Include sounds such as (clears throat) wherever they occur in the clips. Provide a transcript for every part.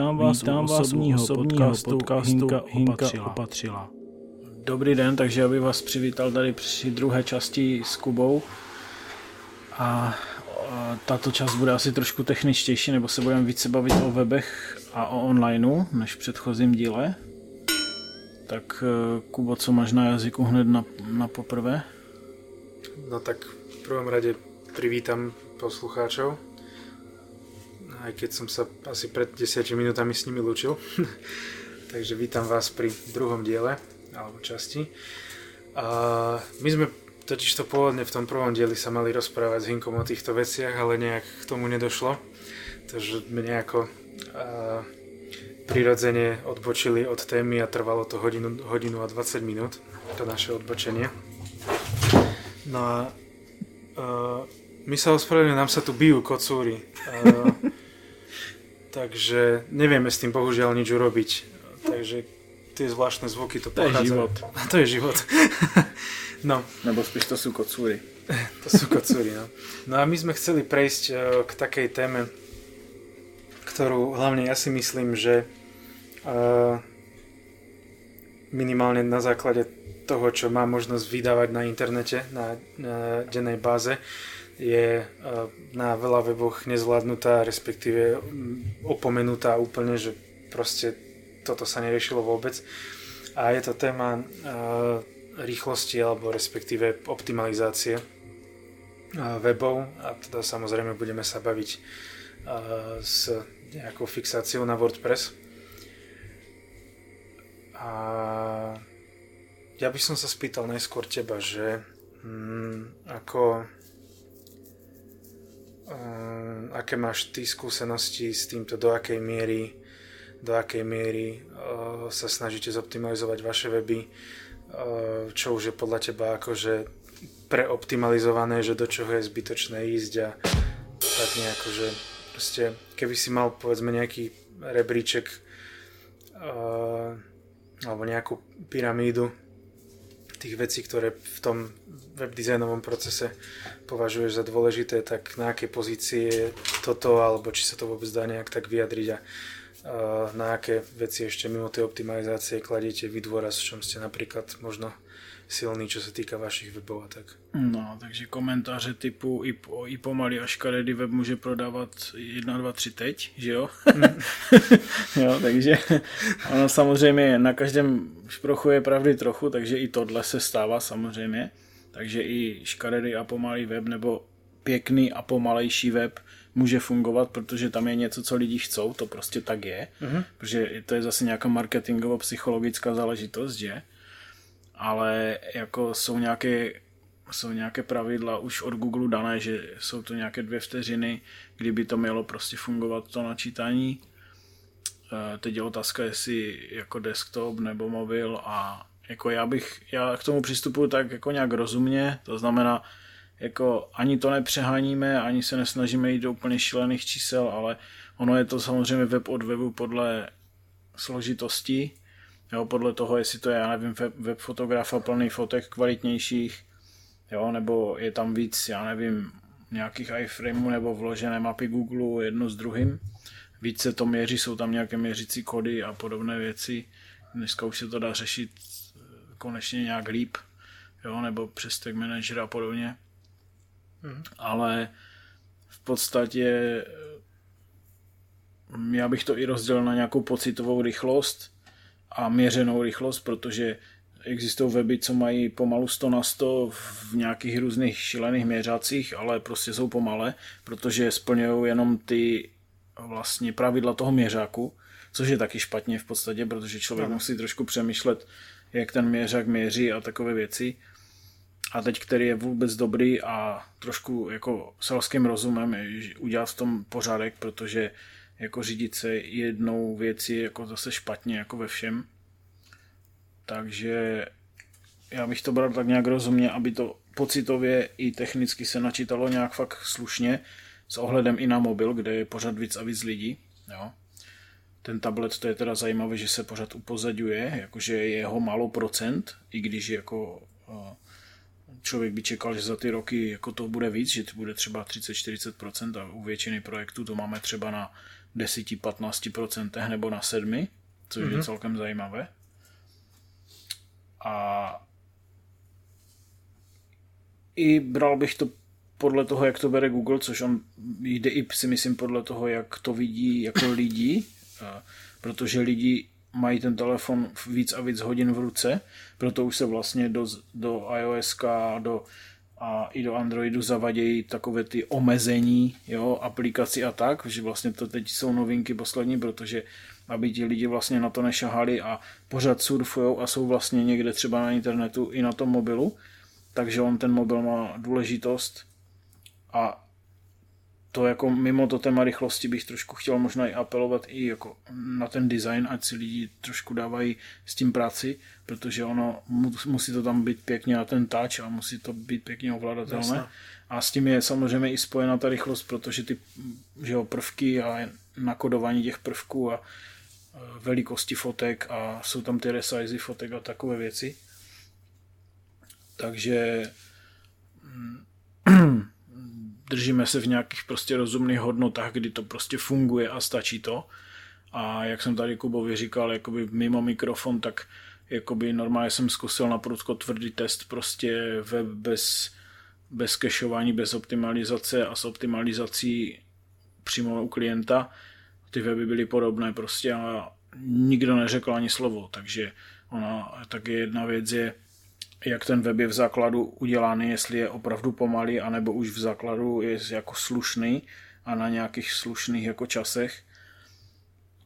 Vítám vás Vítám u osobního, osobního podcastu, podcastu Hinka, Hinka opatřila. opatřila. Dobrý den, takže aby vás přivítal tady při druhé části s Kubou. A tato část bude asi trošku techničtější, nebo se budeme více bavit o webech a o onlineu, než v předchozím díle. Tak e, Kubo, co máš na jazyku hned na, na poprvé? No tak v prvom rade privítam poslucháčov aj keď som sa asi pred 10 minútami s nimi lúčil. (laughs) Takže vítam vás pri druhom diele, alebo časti. A my sme totiž to pôvodne v tom prvom dieli sa mali rozprávať s Hinkom o týchto veciach, ale nejak k tomu nedošlo. Takže sme nejako a, prirodzene odbočili od témy a trvalo to hodinu, hodinu a 20 minút, to naše odbočenie. No a a my sa ospravedlňujeme, nám sa tu bijú kocúry. A, (laughs) takže nevieme s tým bohužiaľ nič urobiť. Takže tie zvláštne zvuky to, to pochádza. je život. (laughs) to je život. (laughs) no. Nebo spíš to sú kocúry. to sú kocúry, no. No a my sme chceli prejsť e, k takej téme, ktorú hlavne ja si myslím, že uh, minimálne na základe toho, čo má možnosť vydávať na internete, na, na dennej báze, je e, na veľa weboch nezvládnutá, respektíve opomenutá úplne, že proste toto sa neriešilo vôbec. A je to téma e, rýchlosti alebo respektíve optimalizácie e, webov a teda samozrejme budeme sa baviť s nejakou fixáciou na WordPress. A ja by som sa spýtal najskôr teba, že mm, ako uh, aké máš ty skúsenosti s týmto, do akej miery, do akej miery uh, sa snažíte zoptimalizovať vaše weby, uh, čo už je podľa teba akože preoptimalizované, že do čoho je zbytočné ísť a tak nejako, že proste keby si mal povedzme nejaký rebríček uh, alebo nejakú pyramídu tých vecí, ktoré v tom webdesignovom procese považuješ za dôležité, tak na aké pozície toto, alebo či sa to vôbec dá nejak tak vyjadriť a na aké veci ešte mimo tej optimalizácie kladiete vy dôraz, v čom ste napríklad možno silný, čo sa týka vašich webov a tak. No, takže komentáře typu i, po, i pomalý až škaredý web může prodávat 1, 2, 3 teď, že jo? Mm. (laughs) jo, takže ono samozřejmě na každém šprochu je pravdy trochu, takže i tohle se stává samozřejmě. Takže i škaredý a pomalý web nebo pěkný a pomalejší web může fungovat, protože tam je něco, co lidi chcou, to prostě tak je, mm-hmm. protože to je zase nějaká marketingovo-psychologická záležitost, že? Ale jako jsou nějaké, jsou nějaké pravidla už od Google dané, že jsou to nějaké dvě vteřiny, kdyby to mělo prostě fungovat to načítání. Eh, teď je otázka, jestli jako desktop nebo mobil a jako já bych, já k tomu přistupuji tak jako nějak rozumně, to znamená, jako ani to nepřeháníme, ani se nesnažíme jít do úplně šílených čísel, ale ono je to samozřejmě web od webu podle složitosti jo, podle toho, jestli to je, já nevím, web, fotografa plný fotek kvalitnějších, jo, nebo je tam víc, já nevím, nějakých iframeů nebo vložené mapy Google jedno s druhým. Víc se to měří, jsou tam nějaké měřící kody a podobné věci. Dneska už se to dá řešit eh, konečně nějak líp, jo, nebo přes tag manager a podobně. Mm. Ale v podstatě eh, já bych to i rozdělil na nějakou pocitovou rychlost, a měřenou rychlost, protože existují weby, co mají pomalu 100 na 100 v nějakých různých šilených měřacích, ale prostě jsou pomalé, protože splňují jenom ty vlastně pravidla toho měřáku, což je taky špatně v podstatě, protože člověk ano. musí trošku přemýšlet, jak ten měřák měří a takové věci. A teď, který je vůbec dobrý a trošku jako selským rozumem, udělat v tom pořádek, protože jako řídit se jednou věcí jako zase špatně, jako ve všem. Takže já bych to bral tak nějak rozumně, aby to pocitově i technicky se načítalo nějak fakt slušně, s ohledem i na mobil, kde je pořád víc a víc lidí. Jo. Ten tablet, to je teda zajímavé, že se pořád upozaduje, jakože je jeho málo procent, i když jako člověk by čekal, že za ty roky jako to bude víc, že to bude třeba 30-40% a u většiny projektů to máme třeba na 10-15% nebo na 7, což mm-hmm. je mhm. celkem zajímavé. A i bral bych to podle toho, jak to bere Google, což on jde i si myslím podle toho, jak to vidí jako lidi, protože lidi mají ten telefon víc a víc hodin v ruce, proto už se vlastně do, do iOS do, a i do Androidu zavadějí takové ty omezení jo, aplikací a tak, že vlastně to teď jsou novinky poslední, protože aby ti lidi vlastně na to nešahali a pořád surfujou a jsou vlastně někde třeba na internetu i na tom mobilu, takže on ten mobil má důležitost. A to jako mimo to téma rychlosti bych trošku chtěl možná i apelovat i jako na ten design, ať si lidi trošku dávají s tím práci, protože ono musí to tam být pěkně na ten touch a musí to být pěkně ovladatelné. Jasne. A s tím je samozřejmě i spojena ta rychlost, protože ty že jo, prvky a nakodování těch prvků a velikosti fotek a jsou tam ty resizy fotek a takové věci. Takže mm, držíme se v nějakých prostě rozumných hodnotách, kdy to prostě funguje a stačí to. A jak jsem tady Kubovi říkal, jakoby mimo mikrofon, tak jakoby normálně jsem zkusil na prudko tvrdý test prostě web bez, bez kešování, bez optimalizace a s optimalizací přímo u klienta. Ty weby byly podobné prostě a nikdo neřekl ani slovo, takže ona, tak jedna věc je, jak ten web je v základu udělaný, jestli je opravdu pomalý, anebo už v základu je jako slušný a na nějakých slušných jako časech.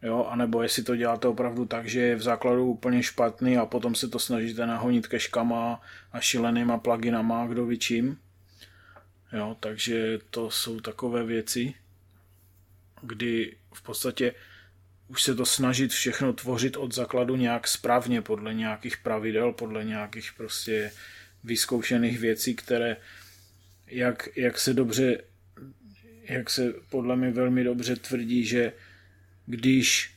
Jo, anebo jestli to děláte opravdu tak, že je v základu úplně špatný a potom se to snažíte nahonit keškama a šílenýma pluginama, kdo ví čím. Jo, takže to jsou takové věci, kdy v podstatě už se to snažit všechno tvořit od základu nějak správně, podle nějakých pravidel, podle nějakých prostě vyzkoušených věcí, které jak, jak se dobře, jak se podle mě velmi dobře tvrdí, že když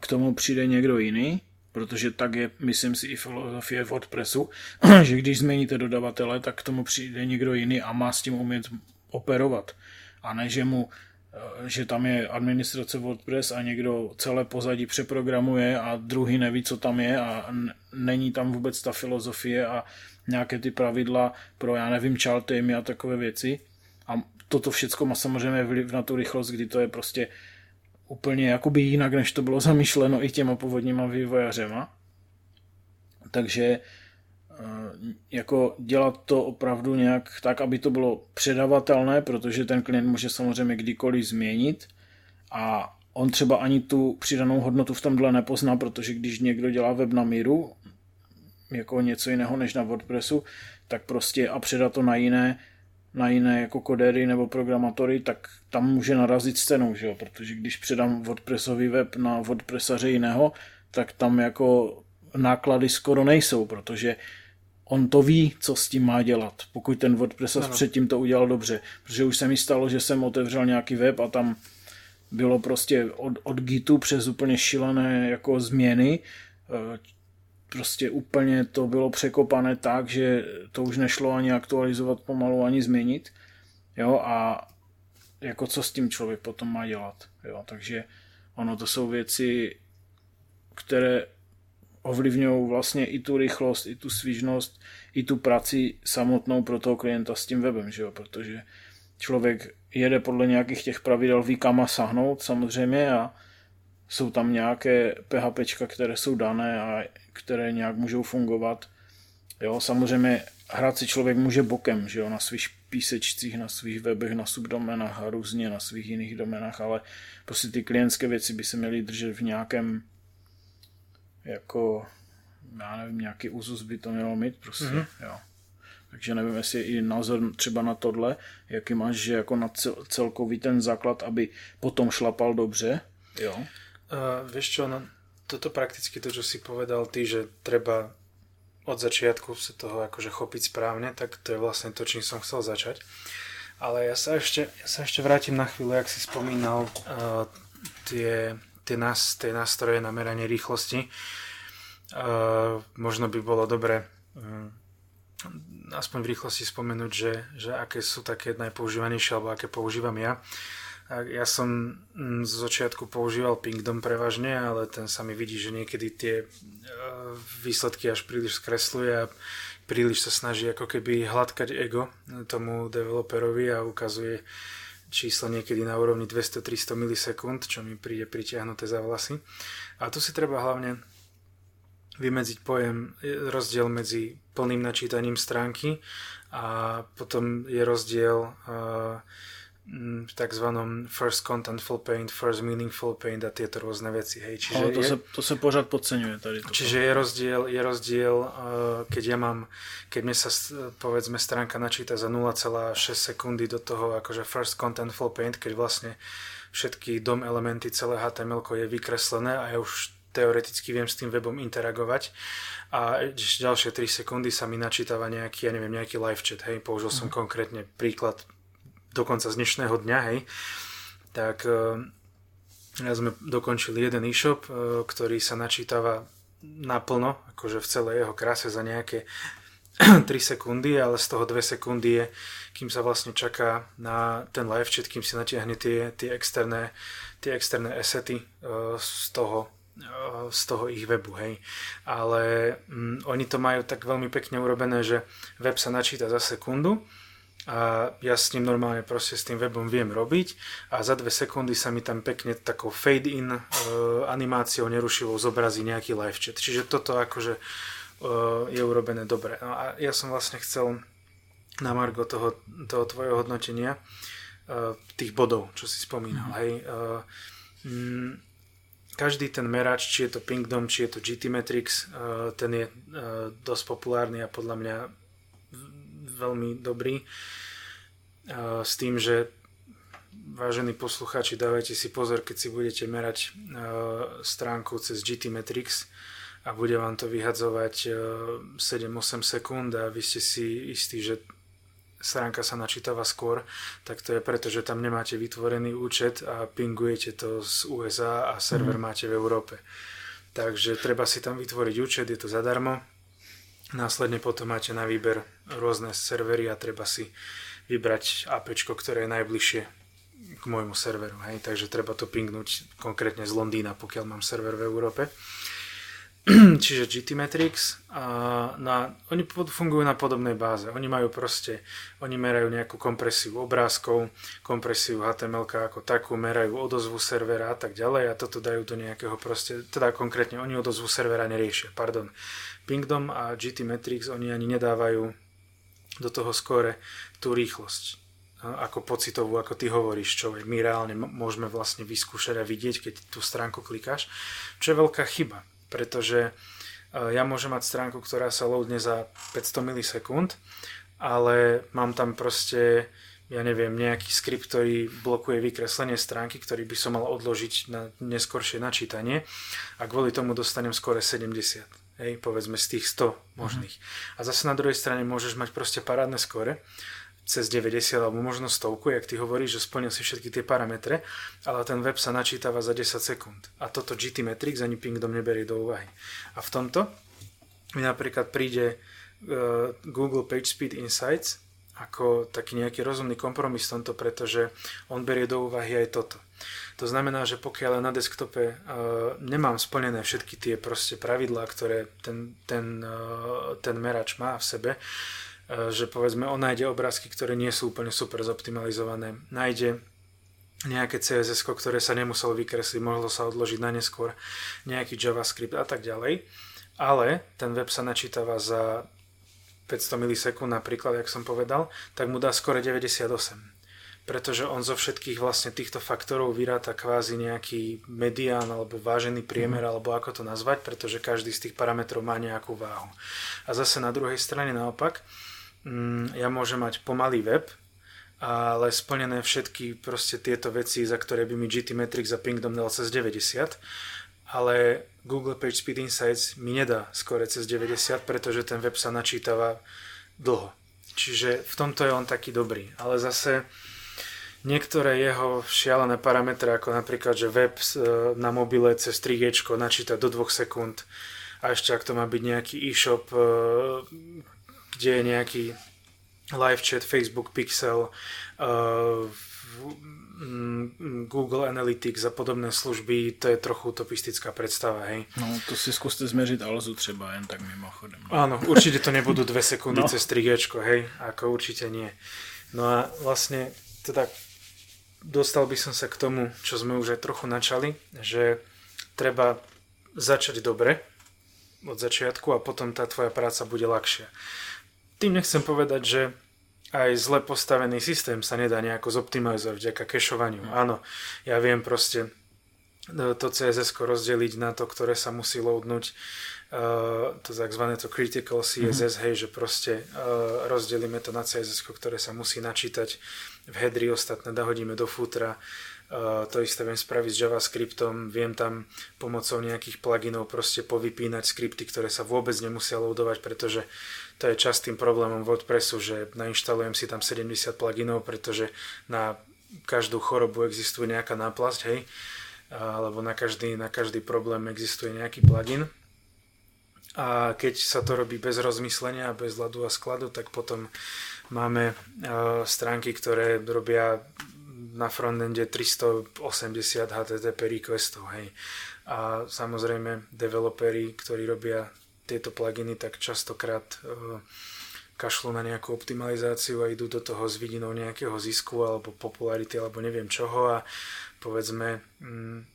k tomu přijde někdo jiný, protože tak je, myslím si, i filozofie WordPressu, (clears throat) že když změníte dodavatele, tak k tomu přijde někdo jiný a má s tím umět operovat. A ne, že mu že tam je administrace WordPress a někdo celé pozadí přeprogramuje a druhý neví, co tam je a není tam vůbec ta filozofie a nějaké ty pravidla pro, já nevím, child a takové věci. A toto všechno má samozřejmě vliv na tu rychlost, kdy to je prostě úplně jakoby jinak, než to bylo (laughs) zamýšleno i těma původníma vývojařema. Takže jako dělat to opravdu nějak tak, aby to bylo předavatelné, protože ten klient může samozřejmě kdykoliv změnit a on třeba ani tu přidanou hodnotu v tomhle nepozná, protože když někdo dělá web na míru, jako něco jiného než na WordPressu, tak prostě a předat to na jiné, na jiné jako kodery nebo programatory, tak tam může narazit s cenou, že jo? protože když předám WordPressový web na WordPressaře jiného, tak tam jako náklady skoro nejsou, protože on to ví, co s tím má dělat, pokud ten WordPress ano. předtím to udělal dobře. Protože už se mi stalo, že jsem otevřel nějaký web a tam bylo prostě od, od Gitu přes úplně šilené jako změny. Eh, prostě úplně to bylo překopané tak, že to už nešlo ani aktualizovat pomalu, ani změnit. Jo, a jako co s tím člověk potom má dělat. Jo, takže ono to jsou věci, které ovlivňují vlastně i tu rychlost, i tu svížnost, i tu práci samotnou pro toho klienta s tím webem, že jo? protože člověk jede podle nějakých těch pravidel, ví kam sahnout samozřejmě a jsou tam nějaké PHP, které jsou dané a které nějak můžou fungovat. Jo, samozřejmě hrát si člověk může bokem, že jo, na svých písečcích, na svých webech, na subdomenách a různě na svých jiných domenách, ale prostě ty klientské věci by se měly držet v nějakém jako, já nevím, nějaký úzus by to mělo mít prostě, mm-hmm. jo. Takže nevím, jestli i názor třeba na tohle, jaký máš, že jako na cel, celkový ten základ, aby potom šlapal dobře, jo? Uh, vieš čo, no, toto prakticky to, čo si povedal ty, že treba od začiatku sa toho akože chopiť správne, tak to je vlastne to, čím som chcel začať. Ale ja sa ešte, ja sa ešte vrátim na chvíľu, jak si spomínal uh, tie tie, nás, tie nástroje na meranie rýchlosti. Možno by bolo dobre um, aspoň v rýchlosti spomenúť, že, že aké sú také najpoužívanejšie alebo aké používam ja. Ja som mm, z začiatku používal Pingdom prevažne, ale ten sa mi vidí, že niekedy tie e, výsledky až príliš skresluje a príliš sa snaží ako keby hladkať ego tomu developerovi a ukazuje číslo niekedy na úrovni 200-300 milisekúnd, čo mi príde pritiahnuté za vlasy. A tu si treba hlavne vymedziť pojem, rozdiel medzi plným načítaním stránky a potom je rozdiel uh, v tzv. first contentful paint, first meaningful paint a tieto rôzne veci. Hej. Čiže Ale to, je, sa, to sa pořád podceňuje tady. Toto. Čiže je rozdiel, je rozdiel uh, keď ja mám, keď mne sa povedzme stránka načíta za 0,6 sekundy do toho akože first contentful paint, keď vlastne všetky DOM elementy, celé HTML je vykreslené a ja už teoreticky viem s tým webom interagovať a ďalšie 3 sekundy sa mi načítava nejaký, ja neviem, nejaký live chat, hej, použil som mm. konkrétne príklad dokonca z dnešného dňa, hej, tak uh, sme dokončili jeden e-shop, uh, ktorý sa načítava naplno, akože v celej jeho kráse za nejaké (clears throat) 3 sekundy, ale z toho 2 sekundy je, kým sa vlastne čaká na ten live chat, kým si natiahne tie, tie externé, tie externé assety uh, z toho z toho ich webu, hej. Ale mm, oni to majú tak veľmi pekne urobené, že web sa načíta za sekundu a ja s ním normálne proste s tým webom viem robiť a za dve sekundy sa mi tam pekne takou fade-in uh, animáciou nerušivou zobrazí nejaký live chat. Čiže toto akože uh, je urobené dobre. No a ja som vlastne chcel na margo toho, toho tvojho hodnotenia uh, tých bodov, čo si spomínal, mm. hej. Uh, mm, každý ten merač, či je to Pingdom, či je to GT Matrix, uh, ten je uh, dosť populárny a podľa mňa veľmi dobrý. S tým, že vážení poslucháči, dávajte si pozor, keď si budete merať stránku cez GT Matrix a bude vám to vyhadzovať 7-8 sekúnd a vy ste si istí, že stránka sa načítava skôr, tak to je preto, že tam nemáte vytvorený účet a pingujete to z USA a server mm. máte v Európe. Takže treba si tam vytvoriť účet, je to zadarmo. Následne potom máte na výber rôzne servery a treba si vybrať AP, ktoré je najbližšie k môjmu serveru. Hej? Takže treba to pingnúť konkrétne z Londýna, pokiaľ mám server v Európe. (clears throat) čiže GT Matrix a na, oni fungujú na podobnej báze. Oni majú proste, oni merajú nejakú kompresiu obrázkov, kompresiu HTML ako takú, merajú odozvu servera a tak ďalej a toto dajú do nejakého proste, teda konkrétne oni odozvu servera neriešia, pardon. Pingdom a GT Matrix oni ani nedávajú do toho skore tú rýchlosť ako pocitovú, ako ty hovoríš, čo my reálne môžeme vlastne vyskúšať a vidieť, keď tú stránku klikáš, čo je veľká chyba pretože e, ja môžem mať stránku, ktorá sa loadne za 500 milisekúnd, ale mám tam proste ja neviem, nejaký skript, ktorý blokuje vykreslenie stránky, ktorý by som mal odložiť na neskoršie načítanie a kvôli tomu dostanem skore 70. Hej, povedzme z tých 100 možných. Uh-huh. A zase na druhej strane môžeš mať proste parádne skore, cez 90 alebo možno stovku, jak ty hovoríš, že splnil si všetky tie parametre, ale ten web sa načítava za 10 sekúnd. A toto GT Metrics ani Pingdom neberie do úvahy. A v tomto mi napríklad príde uh, Google PageSpeed Insights ako taký nejaký rozumný kompromis v tomto, pretože on berie do úvahy aj toto. To znamená, že pokiaľ na desktope uh, nemám splnené všetky tie proste pravidlá, ktoré ten, ten, uh, ten merač má v sebe, E, že povedzme on nájde obrázky, ktoré nie sú úplne super zoptimalizované, nájde nejaké CSS, ktoré sa nemuselo vykresliť, mohlo sa odložiť na neskôr, nejaký JavaScript a tak ďalej. Ale ten web sa načítava za 500 milisekúnd napríklad, jak som povedal, tak mu dá skore 98. Pretože on zo všetkých vlastne týchto faktorov vyráta kvázi nejaký medián alebo vážený priemer, mm. alebo ako to nazvať, pretože každý z tých parametrov má nejakú váhu. A zase na druhej strane naopak, Mm, ja môžem mať pomalý web, ale splnené všetky proste tieto veci, za ktoré by mi GT Metrics a Pingdom dal cez 90, ale Google PageSpeed Insights mi nedá skore cez 90, pretože ten web sa načítava dlho. Čiže v tomto je on taký dobrý. Ale zase niektoré jeho šialené parametre, ako napríklad, že web e, na mobile cez 3G načíta do 2 sekúnd a ešte ak to má byť nejaký e-shop, e, kde je nejaký live chat, Facebook Pixel, uh, Google Analytics a podobné služby, to je trochu utopistická predstava, hej. No, to si skúste zmeriť Alzu třeba, jen tak mimochodem. Áno, určite to nebudú dve (laughs) sekundy no. cez 3G, hej, ako určite nie. No a vlastne, teda dostal by som sa k tomu, čo sme už aj trochu načali, že treba začať dobre od začiatku a potom tá tvoja práca bude ľahšia. Tým nechcem povedať, že aj zle postavený systém sa nedá nejako zoptimalizovať vďaka kešovaniu. Mm. Áno, ja viem proste e, to CSS rozdeliť na to, ktoré sa musí loadnúť, uh, to tzv. to critical CSS, mm. hej, že proste uh, rozdelíme to na CSS, ktoré sa musí načítať v headri, ostatné dahodíme do footra, Uh, to isté viem spraviť s JavaScriptom, viem tam pomocou nejakých pluginov proste povypínať skripty, ktoré sa vôbec nemusia loadovať, pretože to je častým problémom WordPressu, že nainštalujem si tam 70 pluginov, pretože na každú chorobu existuje nejaká náplasť, hej, alebo na každý, na každý problém existuje nejaký plugin. A keď sa to robí bez rozmyslenia, bez ľadu a skladu, tak potom máme stránky, ktoré robia na frontende 380 HTTP requestov, hej. A samozrejme developeri, ktorí robia tieto pluginy tak častokrát uh, kašľú na nejakú optimalizáciu a idú do toho s vidinou nejakého zisku alebo popularity alebo neviem čoho a povedzme um,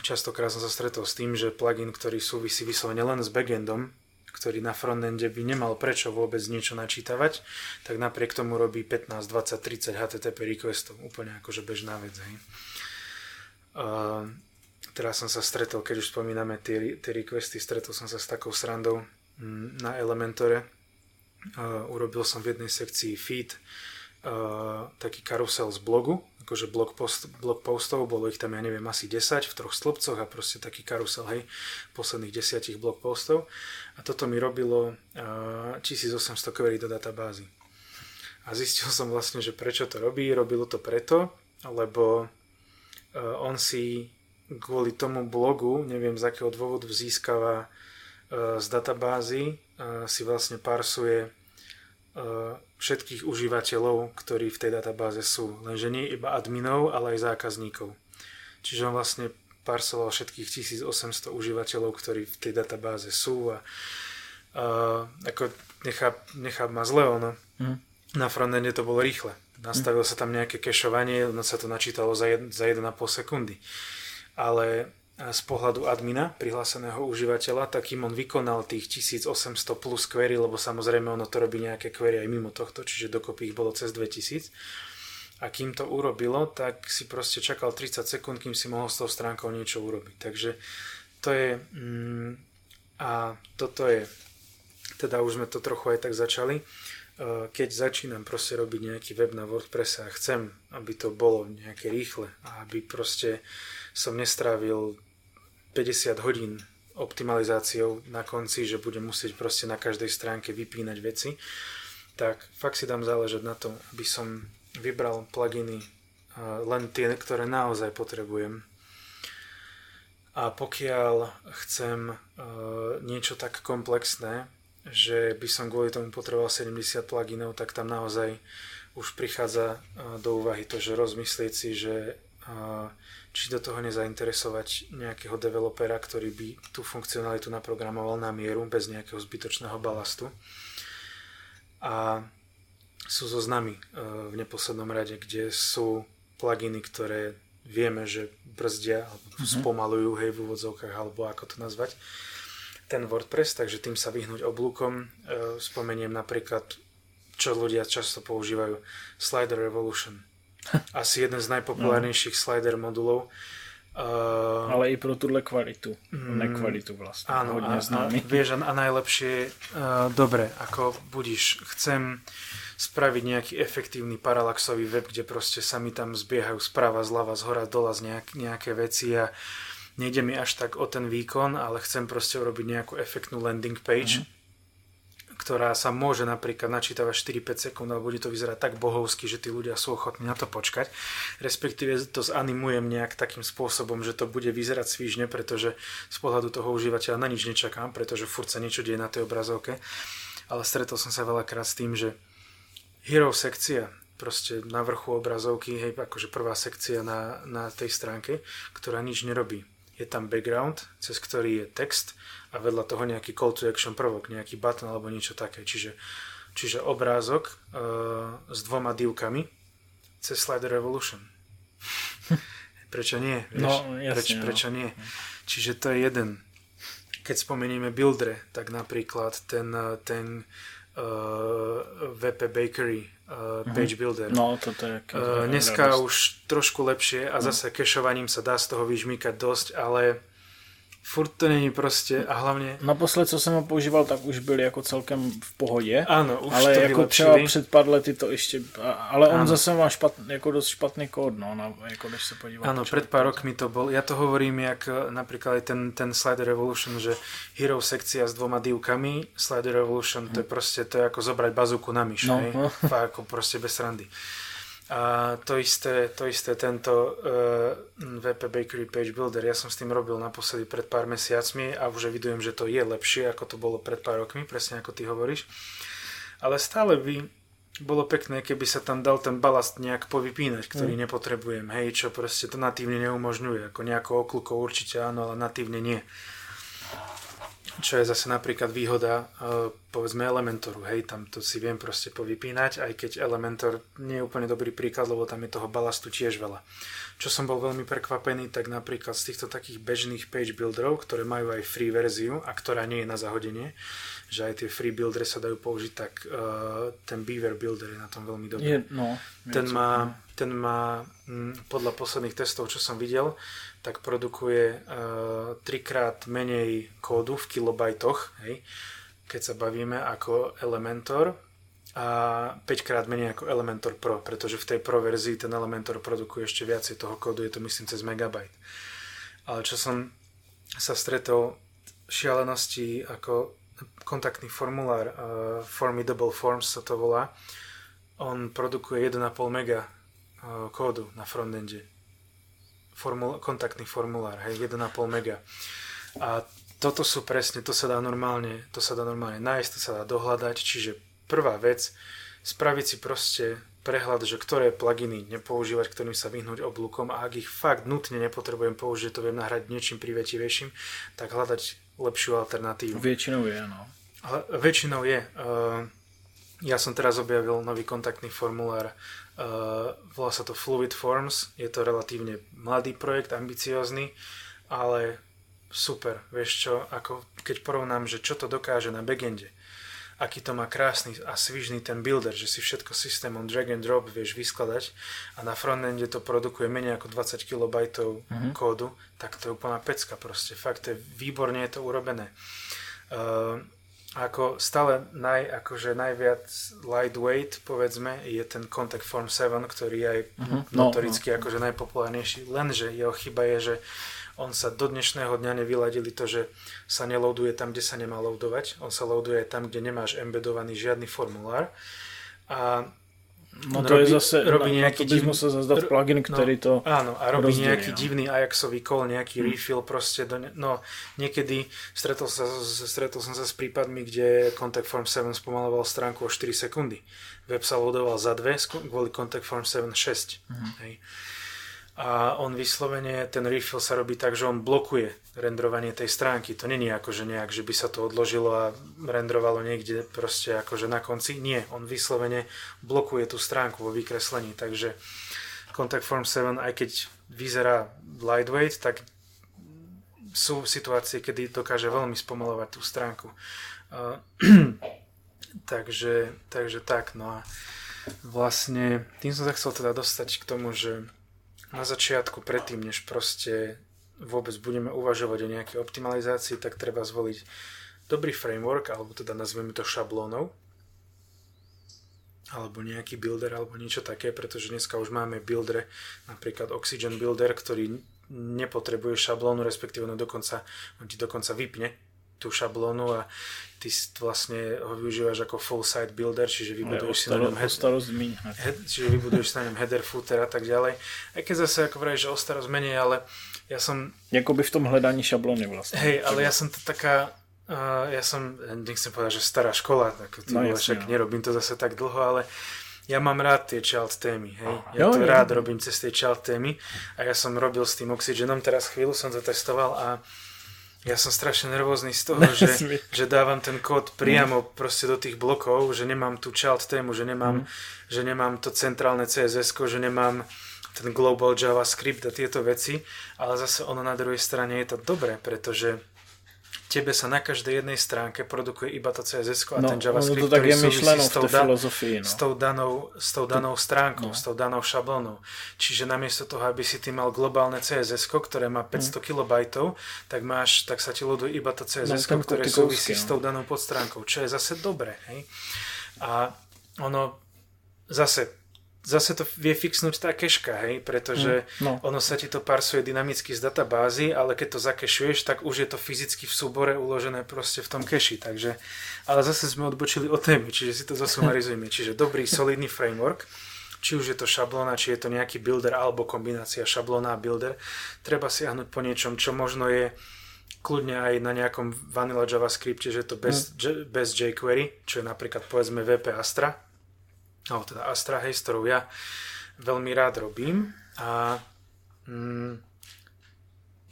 častokrát som sa stretol s tým, že plugin, ktorý súvisí vyslovene len s backendom, ktorý na frontende by nemal prečo vôbec niečo načítavať, tak napriek tomu robí 15, 20, 30 HTTP requestov. Úplne akože bežná vec. Hej. Uh, teraz som sa stretol, keď už spomíname tie, tie requesty, stretol som sa s takou srandou mm, na Elementore. Uh, urobil som v jednej sekcii feed uh, taký karusel z blogu, akože blog, post, blog postov, bolo ich tam, ja neviem, asi 10 v troch stĺpcoch a proste taký karusel, hej, posledných desiatich blog postov. A toto mi robilo uh, 1800 query do databázy. A zistil som vlastne, že prečo to robí. Robilo to preto, lebo on si kvôli tomu blogu, neviem z akého dôvodu získava e, z databázy, e, si vlastne parsuje e, všetkých užívateľov, ktorí v tej databáze sú. Lenže nie iba adminov, ale aj zákazníkov. Čiže on vlastne parsoval všetkých 1800 užívateľov, ktorí v tej databáze sú a, a ako nechá, nechá ma zle ono. Mm. Na frontende to bolo rýchle. Nastavilo mm. sa tam nejaké kešovanie, no sa to načítalo za, jed, za 1,5 sekundy ale z pohľadu admina, prihláseného užívateľa, tak im on vykonal tých 1800 plus query, lebo samozrejme ono to robí nejaké query aj mimo tohto, čiže dokopy ich bolo cez 2000. A kým to urobilo, tak si proste čakal 30 sekúnd, kým si mohol s tou stránkou niečo urobiť. Takže to je... Mm, a toto je... Teda už sme to trochu aj tak začali. E, keď začínam proste robiť nejaký web na WordPress a chcem, aby to bolo nejaké rýchle a aby proste som nestrávil 50 hodín optimalizáciou na konci, že budem musieť proste na každej stránke vypínať veci, tak fakt si dám záležať na tom, aby som vybral pluginy len tie, ktoré naozaj potrebujem. A pokiaľ chcem niečo tak komplexné, že by som kvôli tomu potreboval 70 pluginov, tak tam naozaj už prichádza do úvahy to, že rozmyslieť si, že či do toho nezainteresovať nejakého developera, ktorý by tú funkcionalitu naprogramoval na mieru bez nejakého zbytočného balastu. A sú zoznamy e, v neposlednom rade, kde sú pluginy, ktoré vieme, že brzdia alebo mm-hmm. spomalujú, hej, v úvodzovkách, alebo ako to nazvať, ten WordPress, takže tým sa vyhnúť oblúkom. E, spomeniem napríklad, čo ľudia často používajú, Slider Revolution (laughs) asi jeden z najpopulárnejších no. slider modulov. Uh, Ale i pro tuhle kvalitu, mm, nekvalitu vlastne. Áno, hodne známy. a (laughs) vieš, a najlepšie, uh, dobre, ako budíš, chcem spraviť nejaký efektívny paralaxový web, kde proste sa mi tam zbiehajú sprava, zľava, zhora, dola z nejak, nejaké veci a nejde mi až tak o ten výkon, ale chcem proste urobiť nejakú efektnú landing page, mm-hmm ktorá sa môže napríklad načítavať 4-5 sekúnd, ale bude to vyzerať tak bohovsky, že tí ľudia sú ochotní na to počkať. Respektíve to zanimujem nejak takým spôsobom, že to bude vyzerať svížne, pretože z pohľadu toho užívateľa na nič nečakám, pretože furt sa niečo deje na tej obrazovke. Ale stretol som sa veľakrát s tým, že hero sekcia, proste na vrchu obrazovky, hej, akože prvá sekcia na, na tej stránke, ktorá nič nerobí. Je tam background, cez ktorý je text a vedľa toho nejaký call to action prvok, nejaký button alebo niečo také. Čiže, čiže obrázok uh, s dvoma divkami cez Slider Revolution. (laughs) prečo nie? Vieš? No, jasne, Preč, no. prečo nie? Čiže to je jeden. Keď spomenieme Buildre, tak napríklad ten, ten uh, VP Bakery uh, Page Builder. No, toto je... Uh, dneska už trošku lepšie a zase kešovaním sa dá z toho vyžmýkať dosť, ale furt to není proste a hlavne... Naposled, co jsem ho používal, tak už byli jako celkem v pohodě. Áno, už ale to jako vylepšili. třeba před pár lety to ještě, ale on Áno. zase má špat, jako dost špatný kód, no, na, jako když se podíváte. Áno, pred pár rokmi to bol, ja to hovorím, jak e, napríklad aj ten, ten Slider Revolution, že hero sekcia s dvoma divkami, Slider Revolution, to je proste, to je ako zobrať bazúku na myš, No. hej? (laughs) Fakt ako proste bez srandy. A to isté, to isté tento uh, VP Bakery Page Builder, ja som s tým robil naposledy pred pár mesiacmi a už evidujem, že to je lepšie, ako to bolo pred pár rokmi, presne ako ty hovoríš. Ale stále by bolo pekné, keby sa tam dal ten balast nejak povypínať, ktorý mm. nepotrebujem, hej, čo proste to natívne neumožňuje. Ako nejakou okľukou určite áno, ale natívne nie. Čo je zase napríklad výhoda uh, povedzme Elementoru, hej, tam to si viem proste povypínať, aj keď Elementor nie je úplne dobrý príklad, lebo tam je toho balastu tiež veľa. Čo som bol veľmi prekvapený, tak napríklad z týchto takých bežných page builderov, ktoré majú aj free verziu a ktorá nie je na zahodenie, že aj tie free buildery sa dajú použiť, tak uh, ten Beaver builder je na tom veľmi dobrý. Je, no, je Ten to- má, ten má mm, podľa posledných testov, čo som videl, tak produkuje uh, trikrát menej kódu v kilobajtoch, hej, keď sa bavíme ako Elementor a 5 krát menej ako Elementor Pro, pretože v tej Pro verzii ten Elementor produkuje ešte viacej toho kódu, je to myslím cez megabajt. Ale čo som sa stretol šialenosti ako kontaktný formulár, uh, Formidable Forms sa to volá, on produkuje 1,5 mega uh, kódu na frontende. Formul- kontaktný formulár, hej, 1,5 mega. A toto sú presne, to sa dá normálne, to sa dá normálne nájsť, to sa dá dohľadať, čiže prvá vec, spraviť si proste prehľad, že ktoré pluginy nepoužívať, ktorým sa vyhnúť oblúkom a ak ich fakt nutne nepotrebujem použiť, to viem nahrať niečím privetivejším, tak hľadať lepšiu alternatívu. Většinou je, no. Ale väčšinou je. Uh, ja som teraz objavil nový kontaktný formulár, uh, volá sa to Fluid Forms, je to relatívne mladý projekt, ambiciózny, ale super, vieš čo, ako keď porovnám, že čo to dokáže na backende, aký to má krásny a svižný ten builder, že si všetko systémom drag and drop vieš vyskladať a na frontende to produkuje menej ako 20 KB mm-hmm. kódu, tak to je úplná pecka proste. Fakt, je, výborne je to urobené. Uh, ako stále naj, akože najviac lightweight, povedzme, je ten Contact Form 7, ktorý je aj Mhm. No, notoricky akože najpopulárnejší. Lenže jeho chyba je, že on sa do dnešného dňa nevyladili to, že sa neloaduje tam, kde sa nemá loadovať. On sa loaduje aj tam, kde nemáš embedovaný žiadny formulár. A No to je robí- zase, robí nejaký na to by divný- dať ro- plugin, ktorý to... Áno, a robí rozdelí, nejaký no. divný Ajaxový call, nejaký refill proste. Do ne... No, niekedy stretol, sa, stretol som sa s prípadmi, kde Contact Form 7 spomaloval stránku o 4 sekundy. Web sa loadoval za 2, kvôli Contact Form 7 6. Hej. A on vyslovene, ten refill sa robí tak, že on blokuje rendrovanie tej stránky. To není ako, že nejak, že by sa to odložilo a rendrovalo niekde proste akože na konci. Nie, on vyslovene blokuje tú stránku vo vykreslení. Takže Contact Form 7, aj keď vyzerá lightweight, tak sú situácie, kedy dokáže veľmi spomalovať tú stránku. Uh, (clears throat) takže, takže tak, no a vlastne tým som sa chcel teda dostať k tomu, že na začiatku, predtým, než proste vôbec budeme uvažovať o nejakej optimalizácii, tak treba zvoliť dobrý framework, alebo teda nazveme to šablónou, alebo nejaký builder, alebo niečo také, pretože dneska už máme builder, napríklad Oxygen Builder, ktorý nepotrebuje šablónu, respektíve no dokonca, on ti dokonca vypne tú šablónu a ty vlastne ho využívaš ako full site builder, čiže Ale o, vybuduješ si na ňom o head, starost čiže vybuduješ na ňom header, footer a tak ďalej. Aj keď zase ako vravíš, že o starosť menej, ale ja som, Jakoby v tom hledání šablony vlastně. hej, ale ja som to taká, uh, ja som, ja nechcem povedať, že stará škola, tak ty No no, jasne, však no. nerobím to zase tak dlho, ale ja mám rád tie child témy, hej. Ja jo, to jo. rád robím cez tie child témy a ja som robil s tým Oxygenom, teraz chvíľu som to testoval a ja som strašne nervózny z toho, (laughs) že, že dávam ten kód priamo mm. proste do tých blokov, že nemám tú child tému, že nemám, mm. že nemám to centrálne CSS, že nemám ten global JavaScript a tieto veci, ale zase ono na druhej strane je to dobré, pretože tebe sa na každej jednej stránke produkuje iba to CSS a no, ten JavaScript, to tak ktorý je myšleno s tou, da, filozofii, no. s tou danou, s tou danou stránkou, no. s tou danou šablónou. Čiže namiesto toho, aby si ty mal globálne CSS, ktoré má 500 mm. kB, tak máš, tak sa ti ľuduje iba to CSS, no, ktoré súvisí no. s tou danou podstránkou, čo je zase dobré. Hej? A ono zase zase to vie fixnúť tá keška, hej, pretože mm, no. ono sa ti to parsuje dynamicky z databázy, ale keď to zakešuješ, tak už je to fyzicky v súbore uložené proste v tom keši, takže, ale zase sme odbočili od témy, čiže si to zasumarizujeme, (laughs) čiže dobrý, solidný framework, či už je to šablóna, či je to nejaký builder alebo kombinácia šablóna a builder, treba siahnuť po niečom, čo možno je kľudne aj na nejakom vanilla JavaScripte, že je to bez, mm. bez jQuery, čo je napríklad povedzme VP Astra, alebo teda Astra, hej, s ktorou ja veľmi rád robím a mm,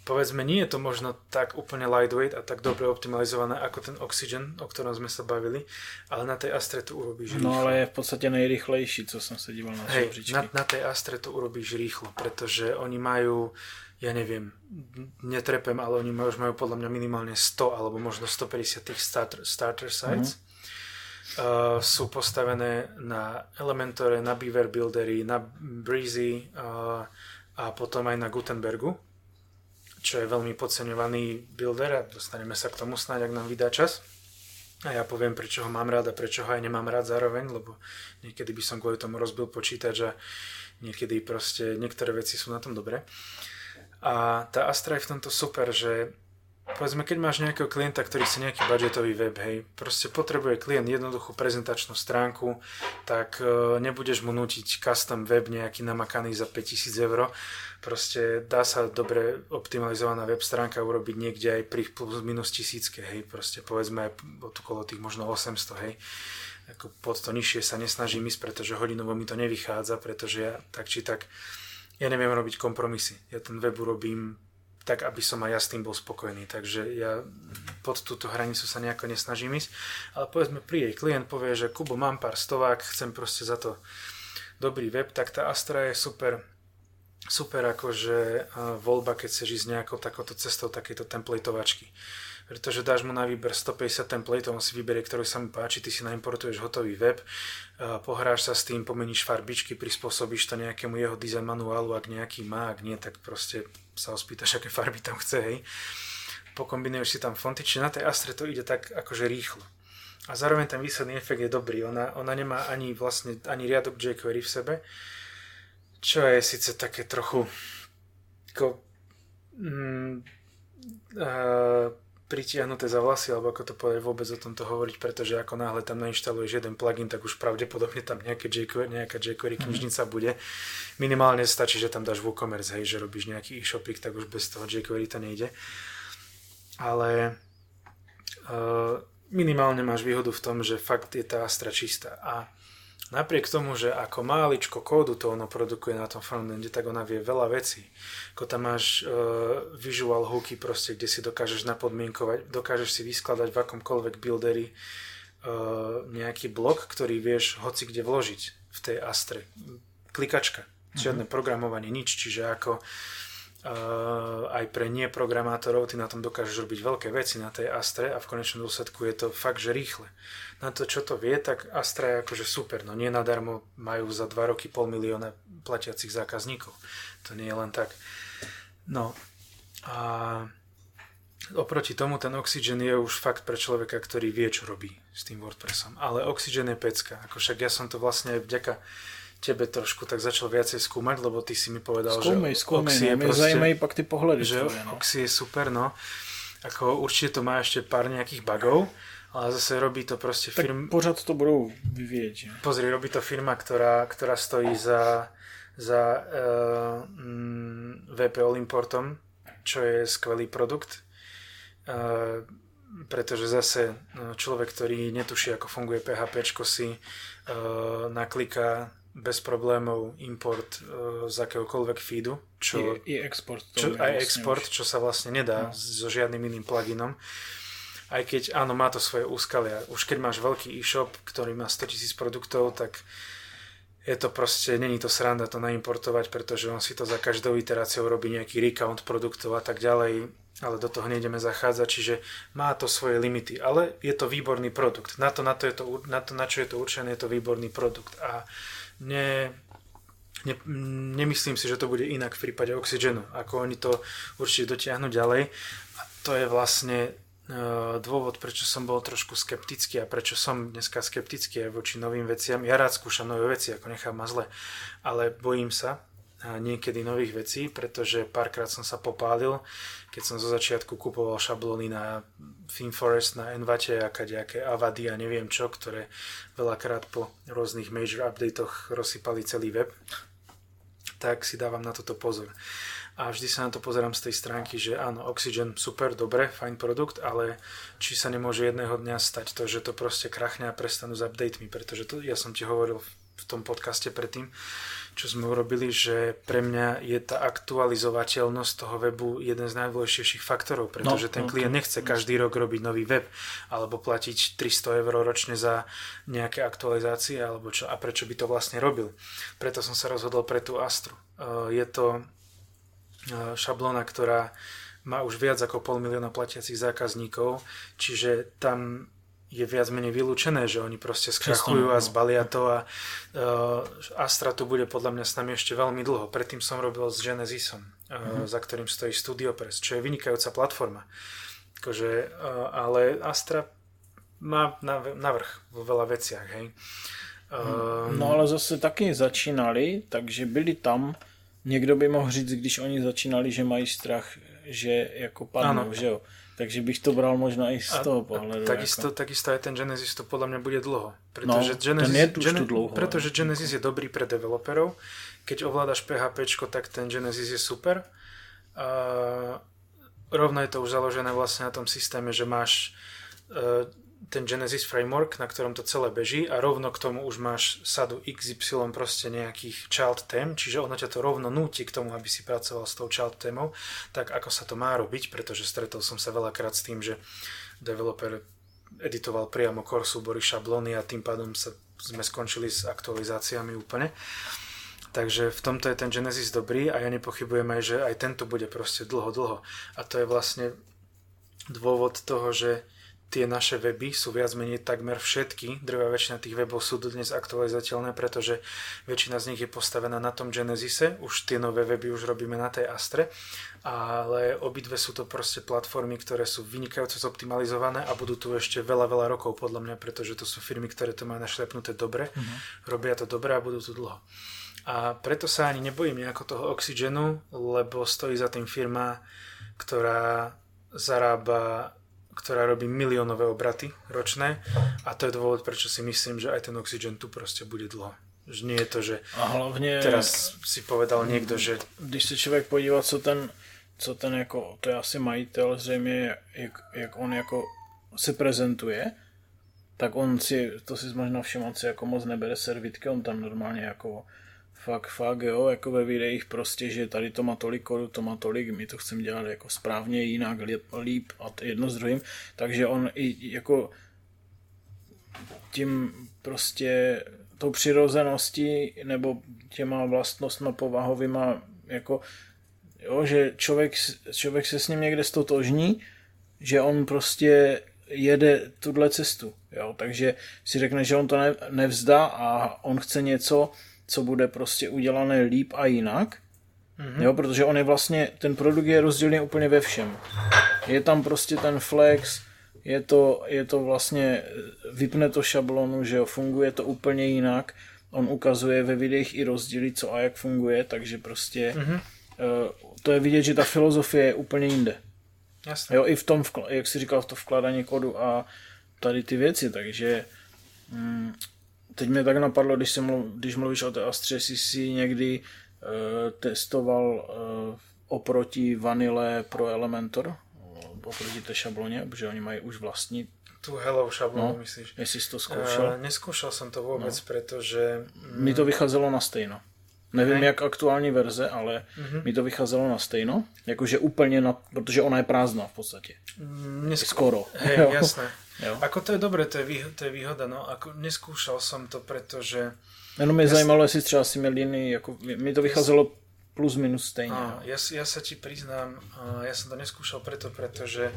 povedzme, nie je to možno tak úplne lightweight a tak dobre optimalizované ako ten Oxygen, o ktorom sme sa bavili, ale na tej Astre to urobíš rýchlo. No ale je v podstate najrychlejší, co som sa díval na Hej, na, na tej Astre to urobíš rýchlo, pretože oni majú ja neviem, netrepem, ale oni už majú podľa mňa minimálne 100 alebo možno 150 tých starter, starter sites. Mm-hmm uh, sú postavené na Elementore, na Beaver Buildery, na Breezy uh, a potom aj na Gutenbergu, čo je veľmi podceňovaný builder a dostaneme sa k tomu snáď, ak nám vydá čas. A ja poviem, prečo ho mám rád a prečo ho aj nemám rád zároveň, lebo niekedy by som kvôli tomu rozbil počítač a niekedy proste niektoré veci sú na tom dobré. A tá Astra je v tomto super, že povedzme, keď máš nejakého klienta, ktorý chce nejaký budgetový web, hej, proste potrebuje klient jednoduchú prezentačnú stránku, tak e, nebudeš mu nutiť custom web nejaký namakaný za 5000 eur. Proste dá sa dobre optimalizovaná web stránka urobiť niekde aj pri plus minus tisícke, hej, proste povedzme aj okolo tých možno 800, hej. Ako pod to nižšie sa nesnažím ísť, pretože hodinovo mi to nevychádza, pretože ja tak či tak ja neviem robiť kompromisy. Ja ten web urobím tak aby som aj ja s tým bol spokojný. Takže ja pod túto hranicu sa nejako nesnažím ísť. Ale povedzme, pri jej klient povie, že Kubo, mám pár stovák, chcem proste za to dobrý web, tak tá Astra je super, super akože voľba, keď chceš ísť nejakou takouto cestou takéto templatovačky pretože dáš mu na výber 150 templateov, on si vyberie, ktorý sa mu páči, ty si naimportuješ hotový web, pohráš sa s tým, pomeníš farbičky, prispôsobíš to nejakému jeho design manuálu, ak nejaký má, ak nie, tak proste sa ho spýtaš, aké farby tam chce, hej. Pokombinuješ si tam fonty, či na tej Astre to ide tak akože rýchlo. A zároveň ten výsledný efekt je dobrý. Ona, ona nemá ani vlastne ani riadok jQuery v sebe, čo je síce také trochu ako, mm, uh, pritiahnuté za vlasy, alebo ako to povedať vôbec o tomto hovoriť, pretože ako náhle tam nainštaluješ jeden plugin, tak už pravdepodobne tam nejaké jQuery, nejaká jQuery mhm. knižnica bude. Minimálne stačí, že tam dáš WooCommerce, hej, že robíš nejaký e-shopik, tak už bez toho jQuery to nejde. Ale uh, minimálne máš výhodu v tom, že fakt je tá Astra čistá. A Napriek tomu, že ako máličko kódu to ono produkuje na tom frontende, tak ona vie veľa vecí. Ako tam máš uh, visual hooky proste, kde si dokážeš napodmienkovať, dokážeš si vyskladať v akomkoľvek buildery uh, nejaký blok, ktorý vieš hoci kde vložiť v tej Astre. Klikačka, žiadne mm-hmm. programovanie, nič, čiže ako aj pre neprogramátorov ty na tom dokážeš robiť veľké veci na tej Astre a v konečnom dôsledku je to fakt, že rýchle na to, čo to vie, tak Astra je akože super. No nie nadarmo majú za 2 roky pol milióna platiacich zákazníkov. To nie je len tak. No a oproti tomu ten Oxygen je už fakt pre človeka, ktorý vie, čo robí s tým WordPressom. Ale Oxygen je pecka. Ako však ja som to vlastne vďaka tebe trošku tak začal viacej skúmať, lebo ty si mi povedal, skúmej, že skúmej, Oxy je no, proste, zajímají pak ty pohľady. Že tvoje, no. Oxy je super, no. Ako určite to má ešte pár nejakých bugov, ale zase robí to proste firma... Tak pořád to budú vyvieť. Pozri, robí to firma, ktorá, ktorá stojí za, za uh, mm, VP All Importom, čo je skvelý produkt. Uh, pretože zase no, človek, ktorý netuší, ako funguje PHP, si uh, nakliká bez problémov import uh, z akéhokoľvek feedu. Čo, I, i export. Čo, aj vlastne export, už. čo sa vlastne nedá no. so žiadnym iným pluginom. Aj keď áno, má to svoje úskalia. Už keď máš veľký e-shop, ktorý má 100 000 produktov, tak je to proste, není to sranda to naimportovať, pretože on si to za každou iteráciou robí nejaký recount produktov a tak ďalej ale do toho nejdeme zachádzať, čiže má to svoje limity, ale je to výborný produkt. Na to, na, to je to, na, to, na čo je to určené, je to výborný produkt a ne, ne, nemyslím si, že to bude inak v prípade Oxygenu, ako oni to určite dotiahnu ďalej a to je vlastne uh, dôvod, prečo som bol trošku skeptický a prečo som dneska skeptický aj voči novým veciam. Ja rád skúšam nové veci, ako nechám ma zle, ale bojím sa, niekedy nových vecí, pretože párkrát som sa popálil, keď som zo začiatku kupoval šablóny na ThemeForest, na Envate a nejaké Avady a neviem čo, ktoré veľakrát po rôznych major updatech rozsypali celý web, tak si dávam na toto pozor. A vždy sa na to pozerám z tej stránky, že áno, Oxygen super, dobre, fajn produkt, ale či sa nemôže jedného dňa stať to, že to proste krachne a prestanú s updatemi, pretože to, ja som ti hovoril v tom podcaste predtým, čo sme urobili, že pre mňa je tá aktualizovateľnosť toho webu jeden z najdôležitejších faktorov, pretože no, ten klient no, nechce každý rok robiť nový web alebo platiť 300 eur ročne za nejaké aktualizácie alebo čo a prečo by to vlastne robil. Preto som sa rozhodol pre tú Astru. Eh, je to eh, šablóna, ktorá má už viac ako pol milióna platiacich zákazníkov, čiže tam je viac menej vylúčené, že oni proste skrachujú a no. zbalia to a uh, Astra tu bude podľa mňa s nami ešte veľmi dlho. Predtým som robil s Genesisom, uh, mm-hmm. za ktorým stojí StudioPress, čo je vynikajúca platforma. Akože, uh, ale Astra má navrh vo veľa veciach, hej. Um, no ale zase taky začínali, takže byli tam. Někdo by mohl říct, když oni začínali, že mají strach, že jako padnou, ano. že jo. Takže bych to bral možno aj z toho pohľadu. Takisto, ako... takisto aj ten Genesis to podľa mňa bude dlho. Pretože, no, Genesis, je tu, Gen- dlho, pretože Genesis je dobrý pre developerov. Keď ovládaš PHP, tak ten Genesis je super. A rovno je to už založené vlastne na tom systéme, že máš uh, ten Genesis framework, na ktorom to celé beží a rovno k tomu už máš sadu XY proste nejakých child tém, čiže ono ťa to rovno núti k tomu, aby si pracoval s tou child témou, tak ako sa to má robiť, pretože stretol som sa veľakrát s tým, že developer editoval priamo core súbory šablóny a tým pádom sa, sme skončili s aktualizáciami úplne. Takže v tomto je ten Genesis dobrý a ja nepochybujem aj, že aj tento bude proste dlho, dlho. A to je vlastne dôvod toho, že tie naše weby sú viac menej takmer všetky, drvá väčšina tých webov sú dnes aktualizateľné, pretože väčšina z nich je postavená na tom Genesise, už tie nové weby už robíme na tej Astre, ale obidve sú to proste platformy, ktoré sú vynikajúco zoptimalizované a budú tu ešte veľa, veľa rokov podľa mňa, pretože to sú firmy, ktoré to majú našlepnuté dobre, uh-huh. robia to dobre a budú tu dlho. A preto sa ani nebojím nejako toho Oxygenu, lebo stojí za tým firma, ktorá zarába ktorá robí miliónové obraty ročné a to je dôvod, prečo si myslím, že aj ten Oxygen tu proste bude dlho. Že nie je to, že a hlavně, teraz si povedal niekto, že... Když se člověk podívá, co ten, co ten jako, to je asi majitel zřejmě, jak, jak on jako se prezentuje, tak on si, to si možná všiml, si jako moc nebere servitky, on tam normálně jako fakt, fakt, jo, jako ve videích prostě, že tady to má tolik kodu, to má tolik, my to chceme dělat jako správně, jinak, líp, a jedno s druhým, takže on i jako tím prostě tou přirozeností nebo těma vlastnostmi povahovýma jako jo, že člověk, člověk se s ním někde stotožní, že on prostě jede tuhle cestu, jo, takže si řekne, že on to ne, nevzdá a on chce něco, co bude prostě udělané líp a jinak. Mm-hmm. Jo, protože on je vlastně, ten produkt je rozdělený úplně ve všem. Je tam prostě ten flex, je to, je to vlastně, vypne to šablonu, že jo, funguje to úplně jinak. On ukazuje ve videích i rozdíly, co a jak funguje, takže prostě mm-hmm. to je vidět, že ta filozofie je úplně jinde. Jasne. Jo, i v tom, jak jsi říkal, v to vkládání kodu a tady ty věci, takže mm, teď mě tak napadlo, když, mluv, když mluvíš o té Astře, jsi si někdy uh, testoval uh, oproti Vanille pro Elementor? oproti té šabloně, protože oni mají už vlastní tu Hello šablonu, no, myslíš? Jestli jsi to zkoušel? Uh, neskúšal som to vôbec, no. pretože... Mi to vycházelo na stejno. Nevím, jak aktuální verze, ale mm-hmm. mi to vycházelo na stejno. Jakože úplně na... Protože ona je prázdná v podstatě. Mm, neskú... Skoro. Hej, (laughs) jasné. Jo. Ako to je dobré, to je, výhoda, to je výhoda, no. Ako neskúšal som to, pretože... Jenom mě zajímalo, jestli třeba si měl jiný, jako, mi to vycházelo plus minus stejně. A, ja, ja sa ti priznám, ja som to neskúšal preto, pretože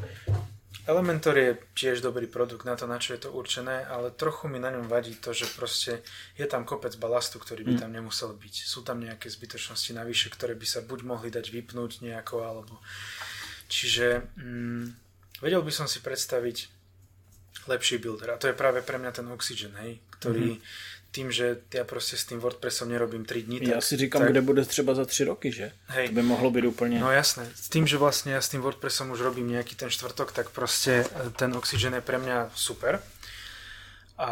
Elementor je tiež dobrý produkt na to, na čo je to určené, ale trochu mi na ňom vadí to, že proste je tam kopec balastu, ktorý by mm. tam nemusel byť. Sú tam nejaké zbytočnosti navyše, ktoré by sa buď mohli dať vypnúť nejako, alebo... Čiže mm, vedel by som si predstaviť lepší builder. A to je práve pre mňa ten Oxygen, hej, ktorý mm-hmm tým, že ja proste s tým WordPressom nerobím 3 dní. Ja si říkám, tak... kde bude třeba za 3 roky, že? Hej. To by mohlo byť úplne... No jasné. S tým, že vlastne ja s tým WordPressom už robím nejaký ten štvrtok, tak proste e, ten Oxygen je pre mňa super. A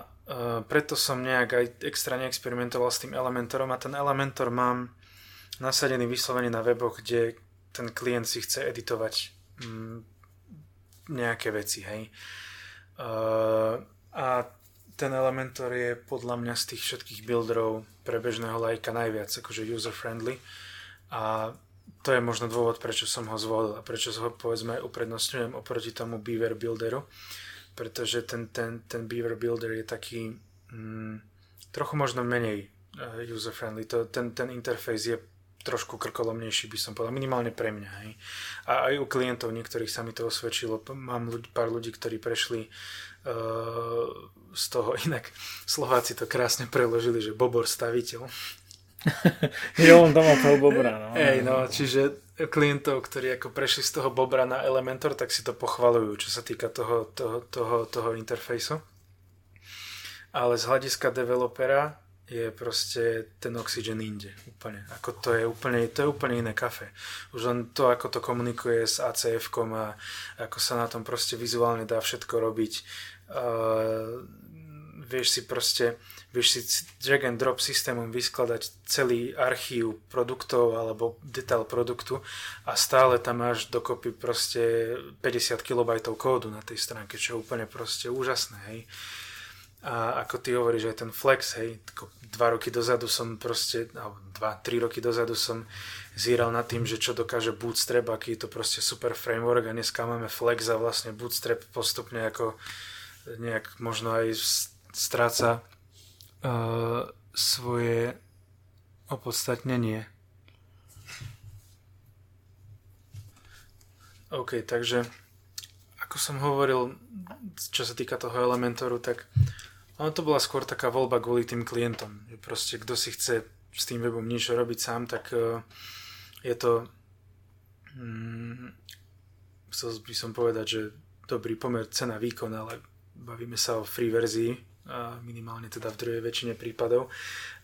uh, preto som nejak aj extra neexperimentoval s tým Elementorom a ten Elementor mám nasadený vyslovene na weboch, kde ten klient si chce editovať mm, nejaké veci, hej. Uh, a ten Elementor je podľa mňa z tých všetkých builderov pre bežného lajka najviac akože user-friendly a to je možno dôvod, prečo som ho zvolil a prečo ho povedzme uprednostňujem oproti tomu Beaver Builderu, pretože ten, ten, ten Beaver Builder je taký mm, trochu možno menej uh, user-friendly. To, ten, ten interfejs je trošku krkolomnejší, by som povedal, minimálne pre mňa. Hej. A aj u klientov niektorých sa mi to osvedčilo. Mám ľudí, pár ľudí, ktorí prešli uh, z toho, (laughs) inak Slováci to krásne preložili, že Bobor staviteľ. (laughs) jo, on tam toho Bobra. No. Ej, no, čiže klientov, ktorí ako prešli z toho Bobra na Elementor, tak si to pochvalujú, čo sa týka toho, toho, toho, toho interfejsu. Ale z hľadiska developera je proste ten Oxygen inde. Úplne. Ako to je úplne, to je úplne iné kafe. Už len to, ako to komunikuje s ACF-kom a ako sa na tom proste vizuálne dá všetko robiť. Uh, vieš si proste, vieš si drag and drop systémom vyskladať celý archív produktov alebo detail produktu a stále tam máš dokopy proste 50 kB kódu na tej stránke, čo je úplne proste úžasné, hej. A ako ty hovoríš, aj ten flex, hej, dva roky dozadu som proste, alebo dva, tri roky dozadu som zíral nad tým, že čo dokáže Bootstrap, aký je to proste super framework a dneska máme Flex a vlastne Bootstrap postupne ako nejak možno aj stráca uh, svoje opodstatnenie. OK, takže ako som hovoril, čo sa týka toho Elementoru, tak ono to bola skôr taká voľba kvôli tým klientom. Proste kto si chce s tým webom niečo robiť sám, tak uh, je to mm, chcel by som povedať, že dobrý pomer cena výkon, ale bavíme sa o free verzii, minimálne teda v druhej väčšine prípadov,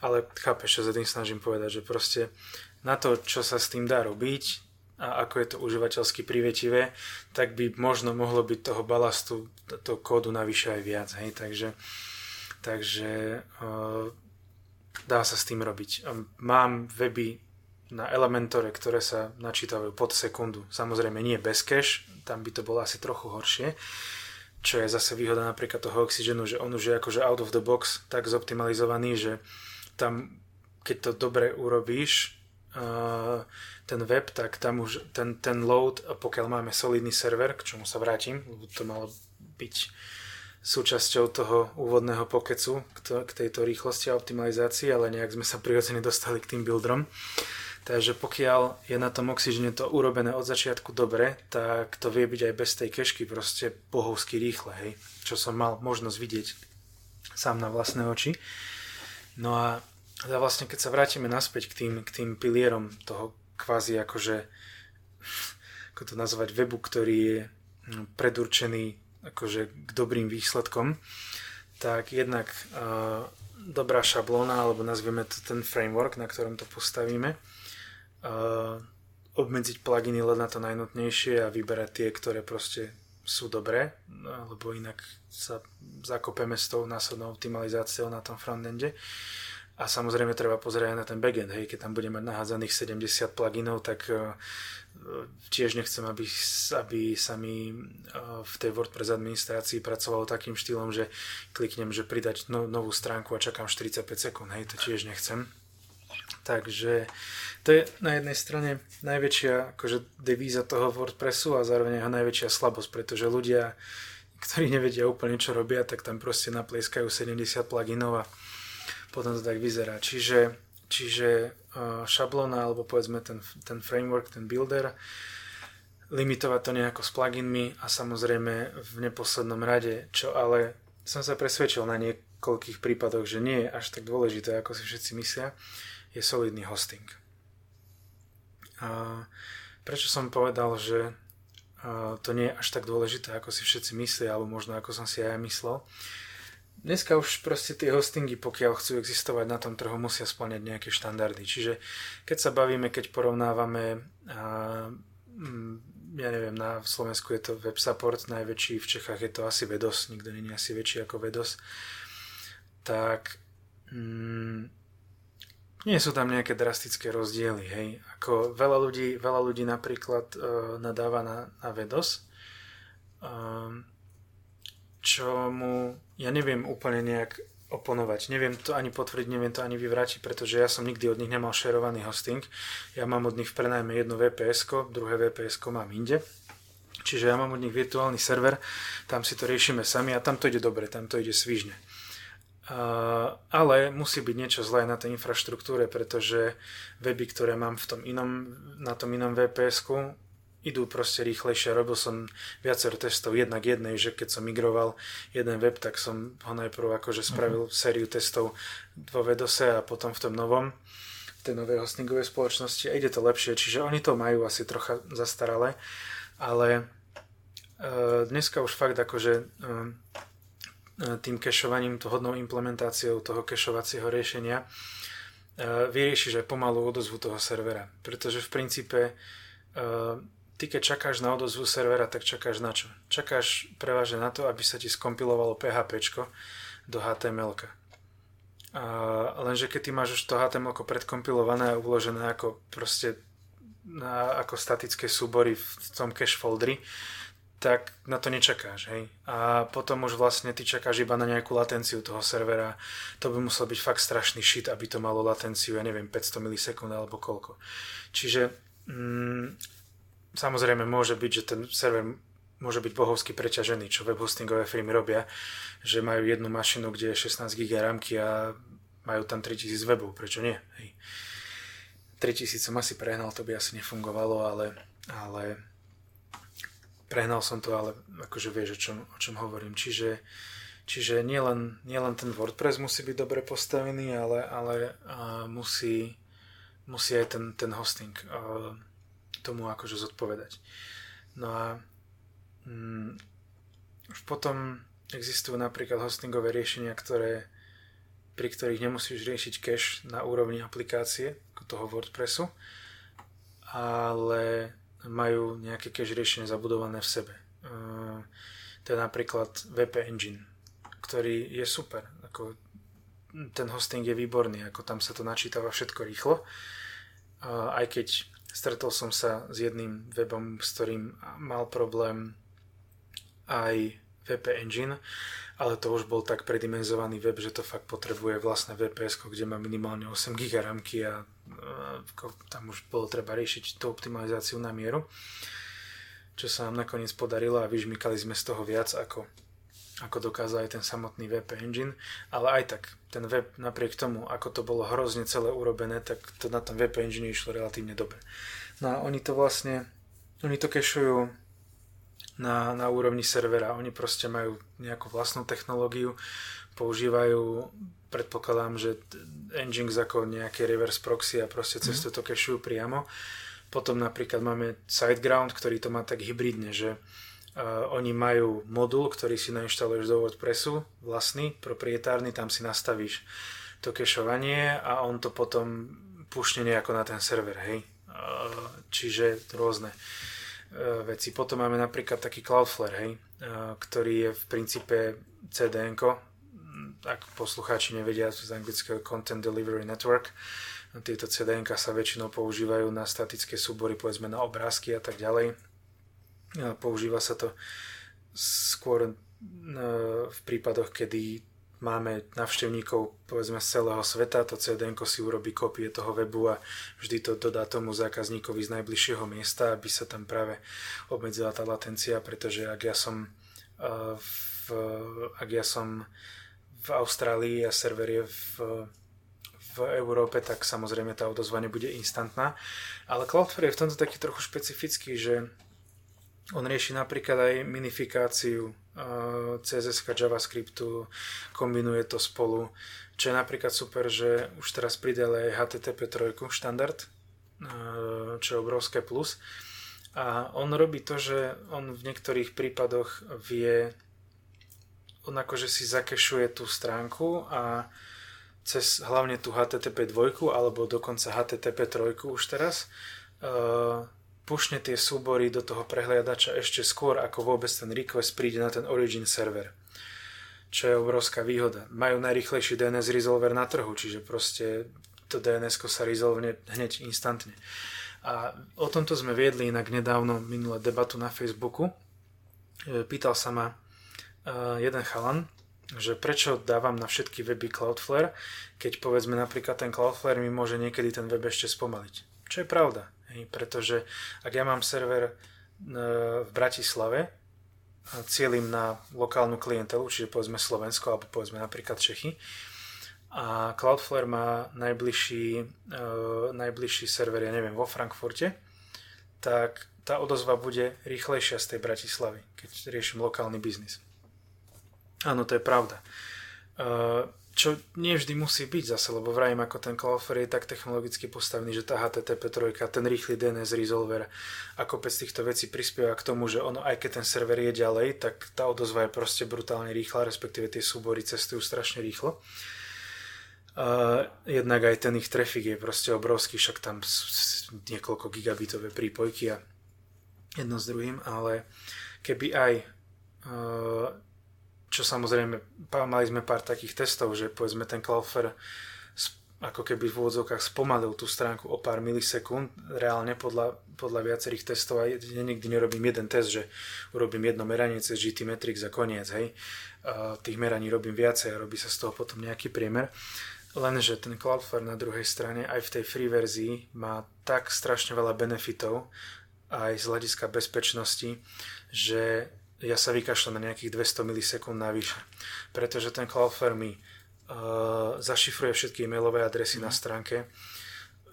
ale chápeš, čo sa tým snažím povedať, že proste na to, čo sa s tým dá robiť a ako je to užívateľsky privetivé, tak by možno mohlo byť toho balastu, toho kódu navyše aj viac, hej, takže uh, takže uh, dá sa s tým robiť. Mám weby na Elementore, ktoré sa načítajú pod sekundu. Samozrejme nie bez cache, tam by to bolo asi trochu horšie, čo je zase výhoda napríklad toho Oxygenu, že on už je akože out of the box tak zoptimalizovaný, že tam keď to dobre urobíš, uh, ten web, tak tam už ten, ten load, pokiaľ máme solidný server, k čomu sa vrátim, lebo to malo byť súčasťou toho úvodného pokecu k tejto rýchlosti a optimalizácii, ale nejak sme sa prirodzene dostali k tým buildrom. Takže pokiaľ je na tom Oxygene to urobené od začiatku dobre, tak to vie byť aj bez tej kešky proste bohovsky rýchle, hej. Čo som mal možnosť vidieť sám na vlastné oči. No a vlastne keď sa vrátime naspäť k tým, k tým pilierom toho kvázi akože ako to nazvať webu, ktorý je predurčený akože k dobrým výsledkom, tak jednak uh, dobrá šablóna, alebo nazvieme to ten framework, na ktorom to postavíme, uh, obmedziť pluginy len na to najnutnejšie a vyberať tie, ktoré proste sú dobré, lebo inak sa zakopeme s tou následnou optimalizáciou na tom frontende. A samozrejme treba pozrieť aj na ten backend, hej, keď tam bude mať nahádzaných 70 pluginov, tak uh, tiež nechcem, aby, aby sa mi uh, v tej WordPress administrácii pracovalo takým štýlom, že kliknem, že pridať no, novú stránku a čakám 45 sekúnd, hej, to tiež nechcem. Takže to je na jednej strane najväčšia akože devíza toho WordPressu a zároveň jeho najväčšia slabosť, pretože ľudia, ktorí nevedia úplne čo robia, tak tam proste naplieskajú 70 pluginov a potom to tak vyzerá. Čiže, čiže uh, šablóna alebo povedzme ten, ten framework, ten builder, limitovať to nejako s pluginmi a samozrejme v neposlednom rade, čo ale som sa presvedčil na niekoľkých prípadoch, že nie je až tak dôležité, ako si všetci myslia, je solidný hosting. A prečo som povedal, že to nie je až tak dôležité, ako si všetci myslia, alebo možno ako som si aj ja myslel, Dneska už proste tie hostingy, pokiaľ chcú existovať na tom trhu, musia splňať nejaké štandardy. Čiže keď sa bavíme, keď porovnávame, a, mm, ja neviem, na Slovensku je to web support najväčší, v Čechách je to asi Vedos, nikto není asi väčší ako Vedos, tak mm, nie sú tam nejaké drastické rozdiely, hej. Ako veľa ľudí, veľa ľudí napríklad uh, nadáva na, na Vedos, um, čo mu ja neviem úplne nejak oponovať. Neviem to ani potvrdiť, neviem to ani vyvrátiť, pretože ja som nikdy od nich nemal šerovaný hosting. Ja mám od nich v prenajme jedno vps druhé vps mám inde. Čiže ja mám od nich virtuálny server, tam si to riešime sami a tam to ide dobre, tam to ide svižne. Uh, ale musí byť niečo zlé na tej infraštruktúre, pretože weby, ktoré mám v tom inom, na tom inom vps idú proste rýchlejšie. Robil som viacero testov jednak jednej, že keď som migroval jeden web, tak som ho najprv akože spravil uh-huh. sériu testov vo Vedose a potom v tom novom tej novej hostingovej spoločnosti a ide to lepšie, čiže oni to majú asi trocha zastaralé, ale e, dneska už fakt akože e, tým kešovaním, hodnou implementáciou toho kešovacieho riešenia e, vyriešiš aj pomalú odozvu toho servera, pretože v princípe e, ty keď čakáš na odozvu servera, tak čakáš na čo? Čakáš prevažne na to, aby sa ti skompilovalo PHP do HTML. A lenže keď ty máš už to HTML predkompilované a uložené ako proste na, ako statické súbory v tom cache foldri, tak na to nečakáš, hej. A potom už vlastne ty čakáš iba na nejakú latenciu toho servera. To by musel byť fakt strašný shit, aby to malo latenciu, ja neviem, 500 milisekúnd alebo koľko. Čiže mm, Samozrejme môže byť, že ten server môže byť bohovsky preťažený, čo web hostingové firmy robia, že majú jednu mašinu, kde je 16 GB ramky a majú tam 3000 webov, prečo nie? Hej. 3000 som asi prehnal, to by asi nefungovalo, ale, ale prehnal som to, ale akože vieš, o čom, o čom hovorím. Čiže, čiže nielen, nielen ten WordPress musí byť dobre postavený, ale, ale uh, musí, musí aj ten, ten hosting uh, tomu akože zodpovedať. No a mm, už potom existujú napríklad hostingové riešenia, ktoré, pri ktorých nemusíš riešiť cache na úrovni aplikácie, ako toho WordPressu, ale majú nejaké cache riešenie zabudované v sebe. Uh, to je napríklad VP Engine, ktorý je super. Ako, ten hosting je výborný, ako tam sa to načítava všetko rýchlo. Uh, aj keď Stretol som sa s jedným webom, s ktorým mal problém aj VP Engine, ale to už bol tak predimenzovaný web, že to fakt potrebuje vlastné VPS, kde má minimálne 8 GB ramky a tam už bolo treba riešiť tú optimalizáciu na mieru, čo sa nám nakoniec podarilo a vyžmykali sme z toho viac ako ako dokázal aj ten samotný VP Engine, ale aj tak, ten web napriek tomu, ako to bolo hrozne celé urobené, tak to na tom VP Engine išlo relatívne dobre. No a oni to vlastne, oni to kešujú na, na úrovni servera, oni proste majú nejakú vlastnú technológiu, používajú, predpokladám, že Nginx ako nejaké reverse proxy a proste cez mm. to kešujú priamo. Potom napríklad máme SiteGround, ktorý to má tak hybridne, že Uh, oni majú modul, ktorý si nainštaluješ do WordPressu, vlastný, proprietárny, tam si nastavíš to kešovanie a on to potom pušne nejako na ten server, hej. Uh, čiže rôzne uh, veci. Potom máme napríklad taký Cloudflare, hej, uh, ktorý je v princípe CDN, ak poslucháči nevedia z anglického Content Delivery Network, tieto CDN sa väčšinou používajú na statické súbory, povedzme na obrázky a tak ďalej. Používa sa to skôr e, v prípadoch, kedy máme navštevníkov povedzme z celého sveta, to CDN si urobí kopie toho webu a vždy to dodá tomu zákazníkovi z najbližšieho miesta, aby sa tam práve obmedzila tá latencia, pretože ak ja som e, v, ak ja som v Austrálii a server je v v Európe, tak samozrejme tá odozva nebude instantná. Ale Cloudflare je v tomto taký trochu špecifický, že on rieši napríklad aj minifikáciu CSS JavaScriptu, kombinuje to spolu, čo je napríklad super, že už teraz pridali aj HTTP 3 štandard, čo je obrovské plus. A on robí to, že on v niektorých prípadoch vie, on akože si zakešuje tú stránku a cez hlavne tú HTTP 2 alebo dokonca HTTP 3 už teraz pušne tie súbory do toho prehliadača ešte skôr, ako vôbec ten request príde na ten origin server. Čo je obrovská výhoda. Majú najrychlejší DNS resolver na trhu, čiže proste to DNS sa resolvne hneď instantne. A o tomto sme viedli inak nedávno minulé debatu na Facebooku. E, pýtal sa ma e, jeden chalan, že prečo dávam na všetky weby Cloudflare, keď povedzme napríklad ten Cloudflare mi môže niekedy ten web ešte spomaliť. Čo je pravda, pretože ak ja mám server e, v Bratislave, cieľim na lokálnu klientelu, čiže povedzme Slovensko alebo povedzme napríklad Čechy, a Cloudflare má najbližší, uh, najbližší server, ja neviem, vo Frankfurte, tak tá odozva bude rýchlejšia z tej Bratislavy, keď riešim lokálny biznis. Áno, to je pravda. Uh, čo nie vždy musí byť zase, lebo vrajím ako ten Cloudflare je tak technologicky postavený, že tá HTTP 3, ten rýchly DNS resolver a kopec týchto vecí prispieva k tomu, že ono, aj keď ten server je ďalej, tak tá odozva je proste brutálne rýchla, respektíve tie súbory cestujú strašne rýchlo. Uh, jednak aj ten ich trafik je proste obrovský, však tam niekoľko gigabitové prípojky a jedno s druhým, ale keby aj uh, čo samozrejme, mali sme pár takých testov, že povedzme ten Cloudflare ako keby v úvodzovkách spomalil tú stránku o pár milisekúnd, reálne podľa, podľa viacerých testov a ja nikdy nerobím jeden test, že urobím jedno meranie cez GT Metrix a koniec, hej. Tých meraní robím viacej a robí sa z toho potom nejaký priemer. Lenže ten Cloudflare na druhej strane aj v tej free verzii má tak strašne veľa benefitov aj z hľadiska bezpečnosti, že ja sa vykašľam na nejakých 200 milisekúnd navyše. Pretože ten Cloudflare mi uh, zašifruje všetky e-mailové adresy mm. na mhm. stránke,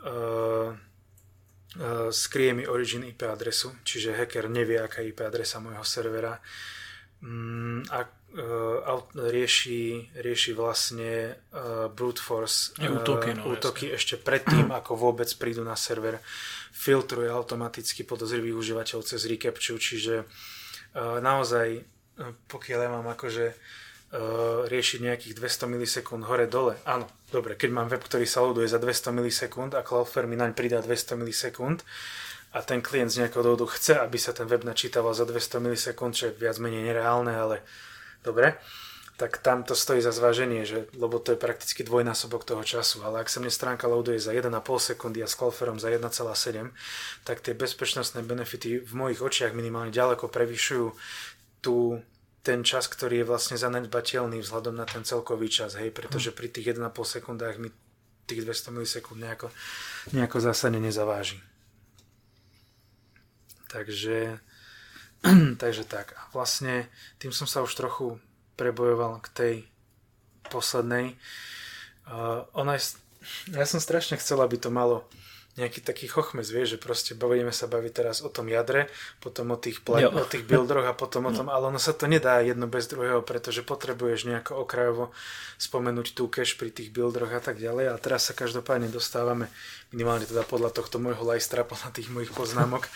uh, uh, skrie mi origin IP adresu, čiže hacker nevie, aká je IP adresa môjho servera um, a uh, rieši, rieši vlastne uh, brute force uh, útoky, no, útoky ešte predtým, (clears throat) ako vôbec prídu na server. Filtruje automaticky podozrivých užívateľov cez recapture, čiže uh, naozaj, pokiaľ ja mám akože riešiť nejakých 200 milisekúnd hore-dole, áno, dobre, keď mám web, ktorý sa loaduje za 200 milisekúnd a Cloudflare mi naň pridá 200 milisekúnd a ten klient z nejakého dôvodu chce, aby sa ten web načítaval za 200 milisekúnd, čo je viac menej nereálne, ale dobre, tak tam to stojí za zváženie, že, lebo to je prakticky dvojnásobok toho času. Ale ak sa mne stránka loaduje za 1,5 sekundy a s Cloudflareom za 1,7, tak tie bezpečnostné benefity v mojich očiach minimálne ďaleko prevyšujú tú, ten čas, ktorý je vlastne zanedbateľný vzhľadom na ten celkový čas, hej, pretože pri tých 1,5 sekundách mi tých 200 milisekúnd nejako, nejako zásadne nezaváži. Takže, (clears throat) takže tak. A vlastne tým som sa už trochu prebojoval k tej poslednej. Uh, ona je, ja som strašne chcel, aby to malo nejaký taký chochmec, vieš, že proste budeme sa baviť teraz o tom jadre, potom o tých, pla- o tých buildroch a potom o tom, ale ono sa to nedá jedno bez druhého, pretože potrebuješ nejako okrajovo spomenúť tú cache pri tých buildroch a tak ďalej. A teraz sa každopádne dostávame minimálne teda podľa tohto môjho lajstra, (laughs) podľa tých mojich poznámok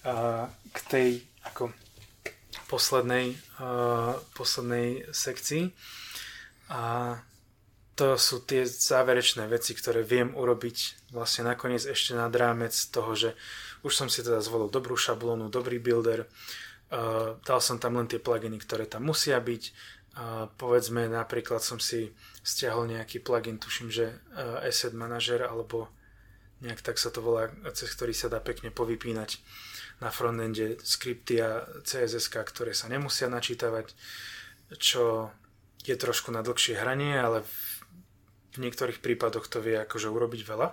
a k tej ako poslednej, uh, poslednej sekcii. A to sú tie záverečné veci, ktoré viem urobiť vlastne nakoniec ešte nad rámec toho, že už som si teda zvolil dobrú šablónu, dobrý builder, uh, dal som tam len tie pluginy, ktoré tam musia byť, A povedzme, napríklad som si stiahol nejaký plugin, tuším, že Asset Manager, alebo nejak tak sa to volá, cez ktorý sa dá pekne povypínať na frontende skripty a CSS, ktoré sa nemusia načítavať, čo je trošku na dlhšie hranie, ale v niektorých prípadoch to vie akože urobiť veľa.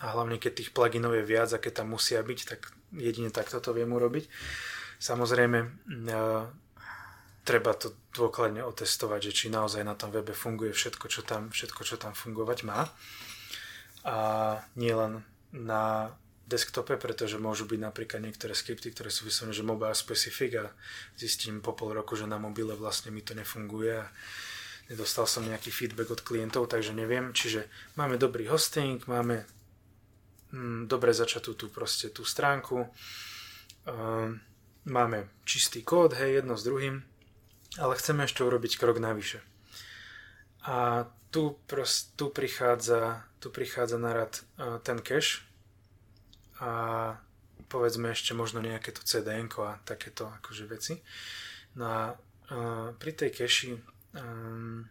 A hlavne keď tých pluginov je viac a tam musia byť, tak jedine takto to viem urobiť. Samozrejme, treba to dôkladne otestovať, že či naozaj na tom webe funguje všetko, čo tam, všetko, čo tam fungovať má. A nielen na desktope, pretože môžu byť napríklad niektoré skripty, ktoré sú vyslovene, že mobile specific a zistím po pol roku, že na mobile vlastne mi to nefunguje a nedostal som nejaký feedback od klientov, takže neviem. Čiže máme dobrý hosting, máme mm, dobre začatú tú proste tú stránku, uh, máme čistý kód, hej, jedno s druhým, ale chceme ešte urobiť krok navyše. A tu, prost, tu, prichádza, tu prichádza na rad uh, ten cache a povedzme ešte možno nejaké to CDN a takéto akože veci. No a uh, pri tej cache um,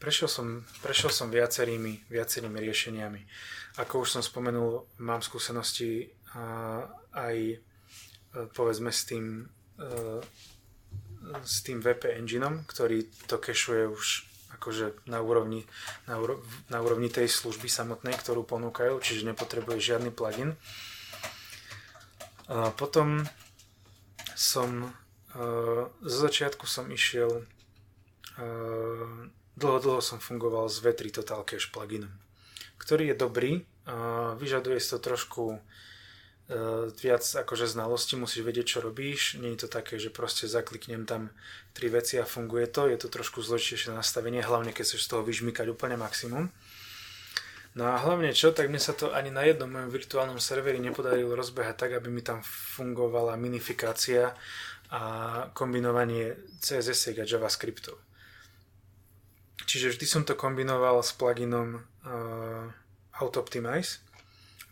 prešiel, som, prešiel som viacerými, viacerými riešeniami. Ako už som spomenul, mám skúsenosti uh, aj uh, povedzme s tým uh, s tým VP engineom, ktorý to cashuje už akože na úrovni, na, úro, na úrovni tej služby samotnej, ktorú ponúkajú, čiže nepotrebuje žiadny plugin. A potom som z začiatku som išiel dlho, dlho som fungoval s V3 Total Cache pluginom, ktorý je dobrý, vyžaduje si to trošku viac akože znalosti, musíš vedieť, čo robíš. Nie je to také, že proste zakliknem tam tri veci a funguje to. Je to trošku zložitejšie nastavenie, hlavne keď chceš z toho vyžmykať úplne maximum. No a hlavne čo, tak mne sa to ani na jednom mojom virtuálnom serveri nepodarilo rozbehať tak, aby mi tam fungovala minifikácia a kombinovanie CSS a JavaScriptov. Čiže vždy som to kombinoval s pluginom uh, AutoOptimize,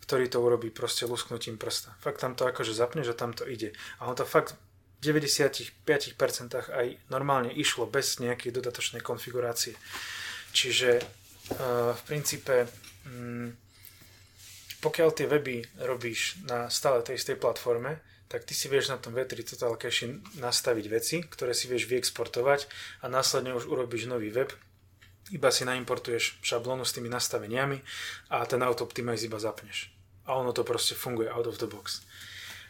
ktorý to urobí proste lusknutím prsta. Fakt tam to akože zapne, že tam to ide. A on to fakt v 95% aj normálne išlo bez nejakej dodatočnej konfigurácie. Čiže uh, v princípe um, pokiaľ tie weby robíš na stále tej istej platforme, tak ty si vieš na tom V3 Total Cache nastaviť veci, ktoré si vieš vyexportovať a následne už urobíš nový web, iba si naimportuješ šablónu s tými nastaveniami a ten Auto Optimize iba zapneš a ono to proste funguje out of the box.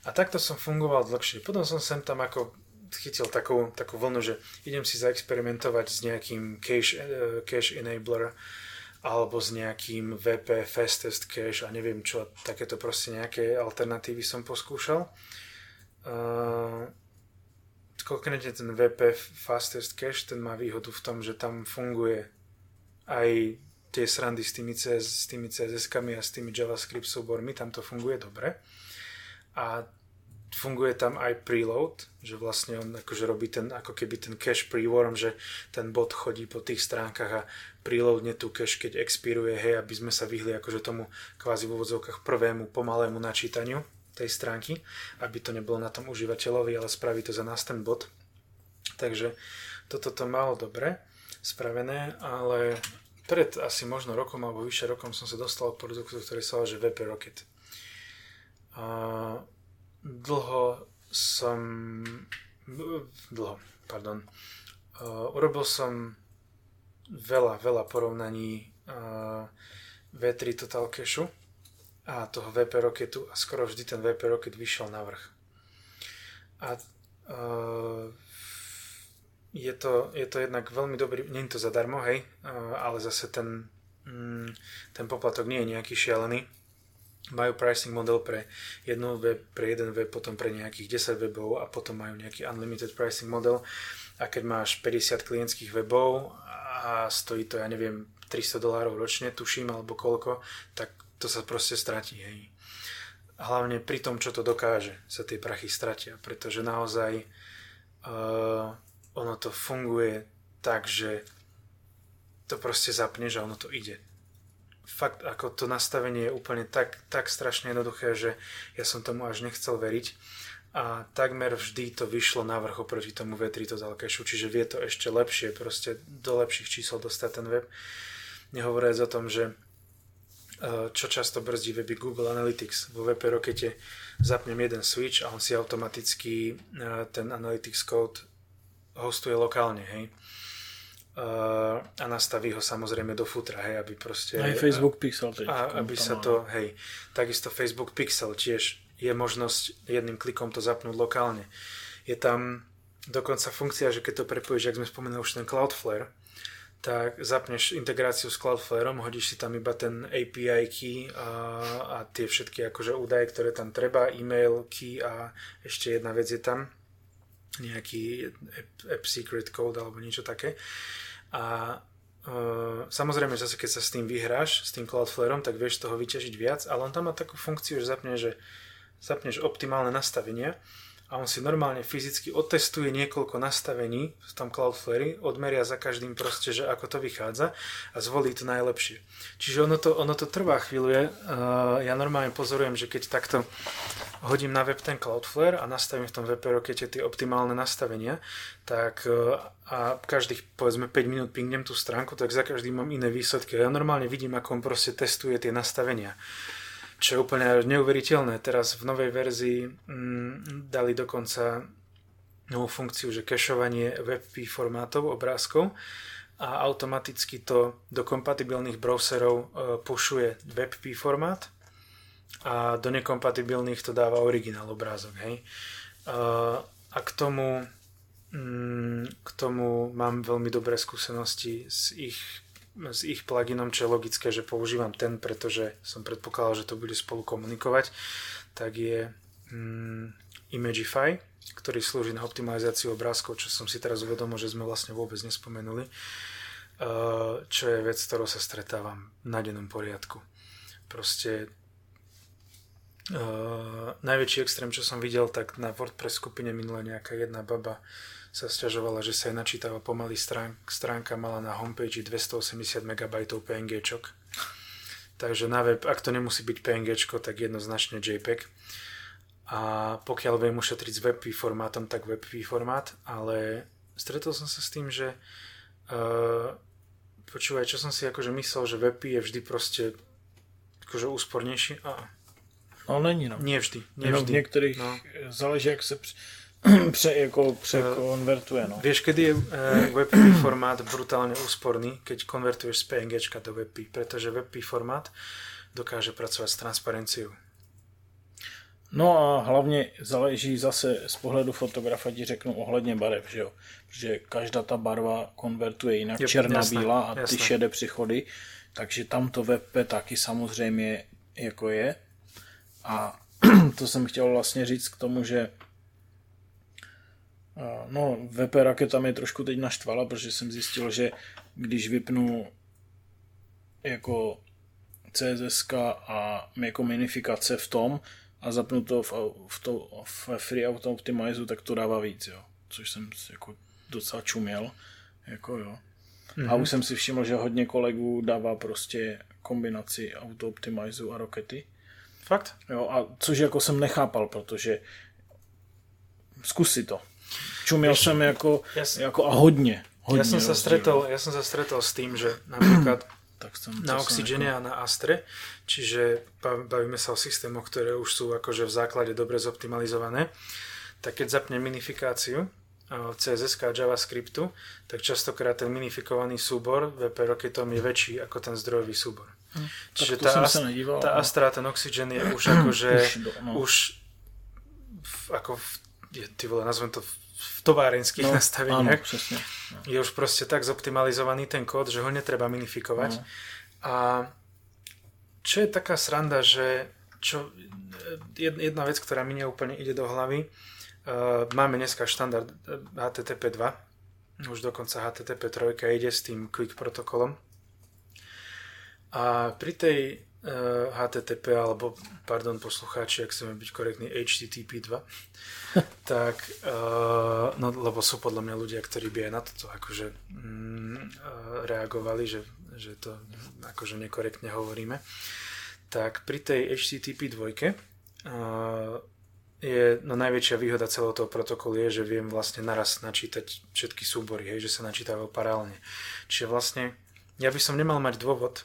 A takto som fungoval dlhšie. Potom som sem tam ako chytil takú, takú vlnu, že idem si zaexperimentovať s nejakým cache, uh, cache enabler alebo s nejakým VP fastest cache a neviem čo, takéto proste nejaké alternatívy som poskúšal. Uh, konkrétne ten VP fastest cache, ten má výhodu v tom, že tam funguje aj tie srandy s tými, CS, s tými CSS-kami a s tými JavaScript súbormi, tam to funguje dobre. A funguje tam aj preload, že vlastne on akože robí ten, ako keby ten cache preworm, že ten bot chodí po tých stránkach a preloadne tú cache, keď expiruje, hej, aby sme sa vyhli akože tomu kvázi v úvodzovkách prvému pomalému načítaniu tej stránky, aby to nebolo na tom užívateľovi, ale spraví to za nás ten bot. Takže toto to malo dobre spravené, ale pred asi možno rokom alebo vyššie rokom som sa dostal k produktu, ktorý sa že VP Rocket. A dlho som... Dlho, pardon. Uh, urobil som veľa, veľa porovnaní uh, V3 Total Cache a toho VP Rocketu a skoro vždy ten VP Rocket vyšiel na vrch. A uh, je to, je to jednak veľmi dobrý, nie je to zadarmo, hej, ale zase ten, mm, ten poplatok nie je nejaký šialený. Majú pricing model pre jednu web, pre jeden web, potom pre nejakých 10 webov a potom majú nejaký unlimited pricing model. A keď máš 50 klientských webov a stojí to, ja neviem, 300 dolárov ročne, tuším, alebo koľko, tak to sa proste stratí, hej. Hlavne pri tom, čo to dokáže, sa tie prachy stratia, pretože naozaj uh, ono to funguje tak, že to proste zapne, že ono to ide. Fakt, ako to nastavenie je úplne tak, tak strašne jednoduché, že ja som tomu až nechcel veriť. a takmer vždy to vyšlo na vrch oproti tomu V3 to cache'u, čiže vie to ešte lepšie, proste do lepších čísel dostať ten web. Nehovoriac o tom, že e, čo často brzdí weby Google Analytics. Vo WP Rockete zapnem jeden switch a on si automaticky e, ten Analytics code hostuje lokálne, hej. Uh, a nastaví ho samozrejme do futra, hej, aby proste... Aj Facebook Pixel. Teď, a, aby sa to, hej, takisto Facebook Pixel tiež je možnosť jedným klikom to zapnúť lokálne. Je tam dokonca funkcia, že keď to prepojíš, ak sme spomenuli už ten Cloudflare, tak zapneš integráciu s Cloudflareom, hodíš si tam iba ten API key a, a tie všetky akože údaje, ktoré tam treba, e-mail key a ešte jedna vec je tam, nejaký app, secret code alebo niečo také. A uh, samozrejme zase keď sa s tým vyhráš, s tým Cloudflareom, tak vieš toho vyťažiť viac, ale on tam má takú funkciu, že zapne, že zapneš optimálne nastavenia a on si normálne fyzicky otestuje niekoľko nastavení v tom Cloudflare, odmeria za každým proste, že ako to vychádza a zvolí to najlepšie. Čiže ono to, ono to trvá chvíľu. Uh, ja normálne pozorujem, že keď takto hodím na web ten Cloudflare a nastavím v tom web rokete tie optimálne nastavenia, tak uh, a každých povedzme 5 minút pingnem tú stránku, tak za každým mám iné výsledky. Ja normálne vidím, ako on proste testuje tie nastavenia čo je úplne neuveriteľné. Teraz v novej verzii mm, dali dokonca novú funkciu, že kešovanie WebP formátov obrázkov a automaticky to do kompatibilných browserov e, pušuje WebP formát a do nekompatibilných to dáva originál obrázok. Hej. E, a k tomu, mm, k tomu mám veľmi dobré skúsenosti s ich s ich pluginom, čo je logické, že používam ten, pretože som predpokladal, že to bude spolu komunikovať, tak je mm, Imagify, ktorý slúži na optimalizáciu obrázkov, čo som si teraz uvedomil, že sme vlastne vôbec nespomenuli, uh, čo je vec, ktorou sa stretávam na dennom poriadku. Proste uh, najväčší extrém, čo som videl, tak na WordPress skupine minule nejaká jedna baba sa stiažovala, že sa jej načítava pomaly stránka, stránka mala na homepage 280 MB PNG. Takže na web, ak to nemusí byť PNG, tak jednoznačne JPEG. A pokiaľ viem ušetriť s WebP formátom, tak WebP formát, ale stretol som sa s tým, že uh, počúvaj, čo som si akože myslel, že WebP je vždy proste akože úspornejší. A... No není, no. Nie vždy. Nie vždy. v niektorých no. záleží, jak se pře, (clears throat) jako překonvertuje. No. Vieš, kedy je uh, WebP formát brutálne úsporný, keď konvertuješ z PNG do WebP, pretože WebP formát dokáže pracovať s transparenciou. No a hlavně záleží zase z pohledu fotografa, ti řeknu ohledně barev, že jo? Protože každá ta barva konvertuje jinak, černá, jasné, bílá a jasné. ty šedé přichody, takže tam to WebP taky samozřejmě jako je. A (clears throat) to jsem chtěl vlastně říct k tomu, že No, VP Raketa mě trošku teď naštvala, protože jsem zjistil, že když vypnu jako CSS a jako minifikace v tom a zapnu to v, v, to, v Free Auto Optimize, tak to dává víc, jo. Což jsem jako docela čuměl. Jako jo. Mm-hmm. A mhm. už jsem si všiml, že hodně kolegů dává prostě kombinaci Auto Optimize a Rockety. Fakt? Jo, a což jako jsem nechápal, protože zkus si to. Čumil Víš, som ako, ja som, ako a hodne. hodne ja, som sa stretol, ja som sa stretol s tým, že napríklad (clears throat) tak som, na Oxygene a na Astre, čiže bavíme sa o systémoch, ktoré už sú akože v základe dobre zoptimalizované, tak keď zapnem minifikáciu CSS a JavaScriptu, tak častokrát ten minifikovaný súbor VP Rocketom je väčší ako ten zdrojový súbor. Hm, Čiže tá, ast- nedíval, tá Astra, ten Oxygen je už (clears throat) akože už, no. už v, ako v je, ty vole, nazvem to v továrenských no, nastaveniach. Áno. No. Je už proste tak zoptimalizovaný ten kód, že ho netreba minifikovať. No. A čo je taká sranda, že čo, jedna vec, ktorá mi neúplne ide do hlavy, uh, máme dneska štandard HTTP 2, už dokonca HTTP 3 ide s tým quick protokolom. A pri tej HTTP eh, alebo, pardon poslucháči, ak chceme byť korektní, HTTP 2, (laughs) tak, uh, no lebo sú podľa mňa ľudia, ktorí by aj na toto akože mm, uh, reagovali, že, že to akože nekorektne hovoríme, tak pri tej HTTP 2 uh, je, no najväčšia výhoda celého toho protokolu je, že viem vlastne naraz načítať všetky súbory, hej, že sa načítajú paralelne. Čiže vlastne ja by som nemal mať dôvod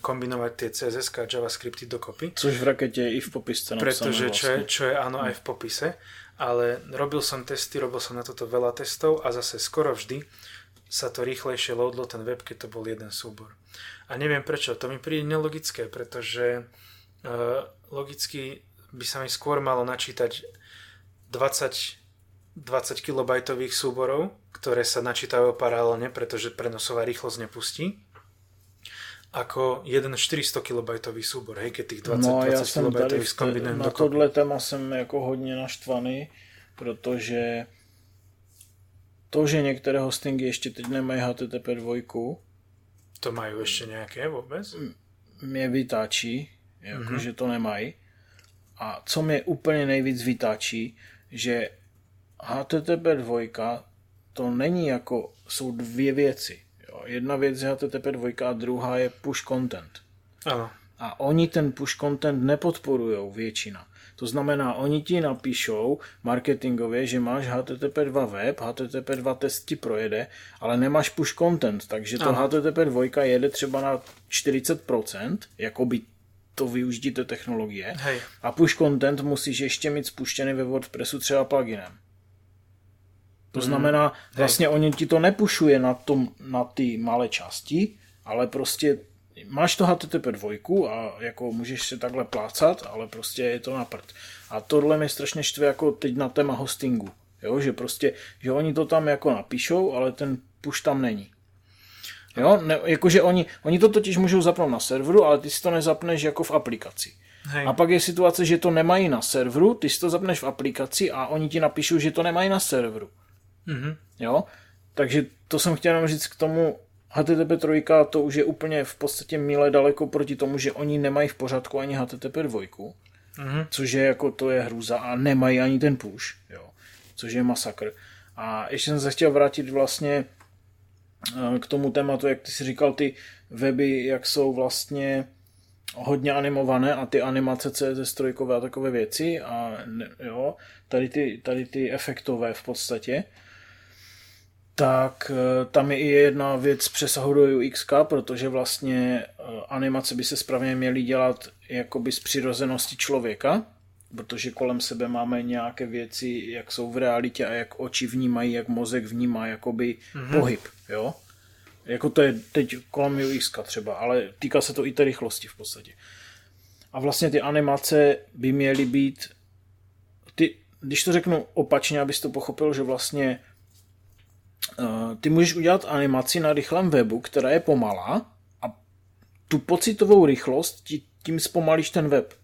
kombinovať tie CSS a JavaScripty dokopy. Což v rakete je i v popise Pretože čo, je, vlastne. čo je áno aj v popise, ale robil som testy, robil som na toto veľa testov a zase skoro vždy sa to rýchlejšie loadlo ten web, keď to bol jeden súbor. A neviem prečo, to mi príde nelogické, pretože uh, logicky by sa mi skôr malo načítať 20, 20 kilobajtových súborov, ktoré sa načítajú paralelne, pretože prenosová rýchlosť nepustí ako jeden 400 kilobajtový súbor, hej, keď tých 20, no, 20 ja kilobajtových skombinujem Na tohle téma jsem jako hodně naštvaný, protože to, že některé hostingy ještě teď nemají HTTP 2, to mají ještě nějaké vůbec? Mě vytáčí, jako, mm-hmm. to nemají. A co mě úplně nejvíc vytáčí, že HTTP 2 to není jako, jsou dvě věci. Jedna věc je HTTP 2 a druhá je push content. Ano. A oni ten push content nepodporují většina. To znamená, oni ti napíšou marketingově, že máš HTTP 2 web, HTTP 2 test ti projede, ale nemáš push content, takže to ano. HTTP 2 jede třeba na 40%, jako by to využití té technologie. Hej. A push content musíš ještě mít spuštěný ve WordPressu třeba pluginem. To znamená, vlastně Hej. oni ti to nepušuje na, tom, na ty malé části, ale prostě máš to HTTP 2 a jako můžeš se takhle plácat, ale prostě je to na prd. A tohle mě strašně štve jako teď na téma hostingu. Jo, že prostě, že oni to tam jako napíšou, ale ten push tam není. Jo, ne, jakože oni, oni to totiž můžou zapnout na serveru, ale ty si to nezapneš jako v aplikaci. Hej. A pak je situace, že to nemají na serveru, ty si to zapneš v aplikaci a oni ti napíšou, že to nemají na serveru. Mm-hmm. Jo, takže to jsem chtěl říct k tomu HTTP 3 to už je úplně v podstatě míle daleko proti tomu, že oni nemají v pořádku ani HTTP 2, mm-hmm. což je jako to je hrůza a nemají ani ten push, jo, což je masakr. A ještě jsem se chtěl vrátit vlastně k tomu tématu, jak ty si říkal, ty weby, jak jsou vlastně hodně animované a ty animace CSS strojkové a takové věci a jo, tady ty, tady ty efektové v podstatě, tak e, tam je i jedna věc přesahu do UX, protože vlastně e, animace by se správně měly dělat jakoby z přirozenosti člověka, protože kolem sebe máme nějaké věci, jak jsou v realitě a jak oči vnímají, jak mozek vnímá jakoby mm-hmm. pohyb, jo. Jako to je teď kolem UX třeba, ale týká se to i té rychlosti v podstatě. A vlastně ty animace by měly být, ty, když to řeknu opačně, abys to pochopil, že vlastně ty můžeš udělat animaci na rychlém webu, která je pomalá a tu pocitovou rychlost ti, tím zpomalíš ten web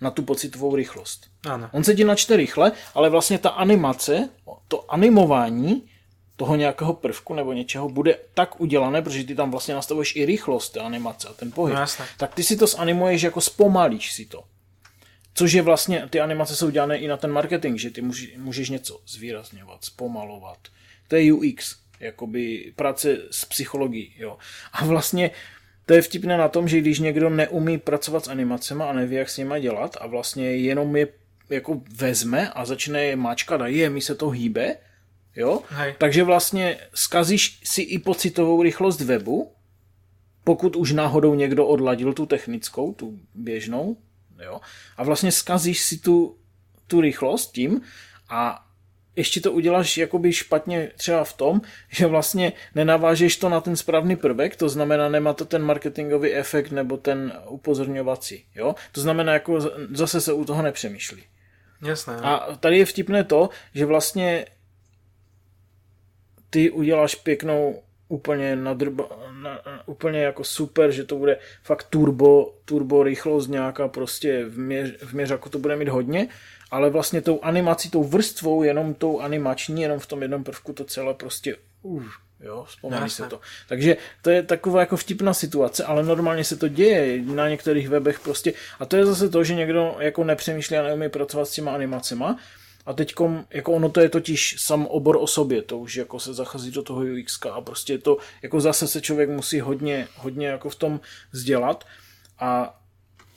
na tu pocitovou rychlost. Ano. On se ti načte rychle, ale vlastně ta animace, to animování toho nějakého prvku nebo něčeho bude tak udělané, protože ty tam vlastně nastavuješ i rychlost té animace a ten pohyb, no, tak ty si to zanimuješ jako zpomalíš si to. Což je vlastně, ty animace jsou dělané i na ten marketing, že ty můžeš, můžeš něco zvýrazňovat, zpomalovat. To je UX, jakoby práce s psychologií, jo. A vlastně to je vtipné na tom, že když někdo neumí pracovat s animacemi a neví, jak s nimi dělat a vlastně jenom je jako vezme a začne je máčkat a je, mi se to hýbe, jo? Hej. Takže vlastně skazíš si i pocitovou rychlost webu, pokud už náhodou někdo odladil tu technickou, tu běžnou, jo? A vlastně skazíš si tu, tu rychlost tím a ještě to uděláš jakoby špatně třeba v tom, že vlastně nenavážeš to na ten správný prvek, to znamená nemá to ten marketingový efekt nebo ten upozorňovací, jo? To znamená jako zase se u toho nepřemýšlí. Jasné. A tady je vtipné to, že vlastně ty uděláš pěknou úplně nadrba, na, úplně jako super, že to bude fakt turbo, turbo rychlost nějaká prostě v, měř, v měřaku to bude mít hodně, ale vlastně tou animací, tou vrstvou, jenom tou animační, jenom v tom jednom prvku to celé prostě uh, jo, vzpomeň se to. Takže to je taková jako vtipná situace, ale normálně se to děje na některých webech prostě. A to je zase to, že někdo jako nepřemýšlí a neumí pracovat s těma animacema, a teď jako ono to je totiž sam obor o sobě, to už jako se zachází do toho UX a prostě to, jako zase se člověk musí hodně, hodně jako v tom vzdělat. A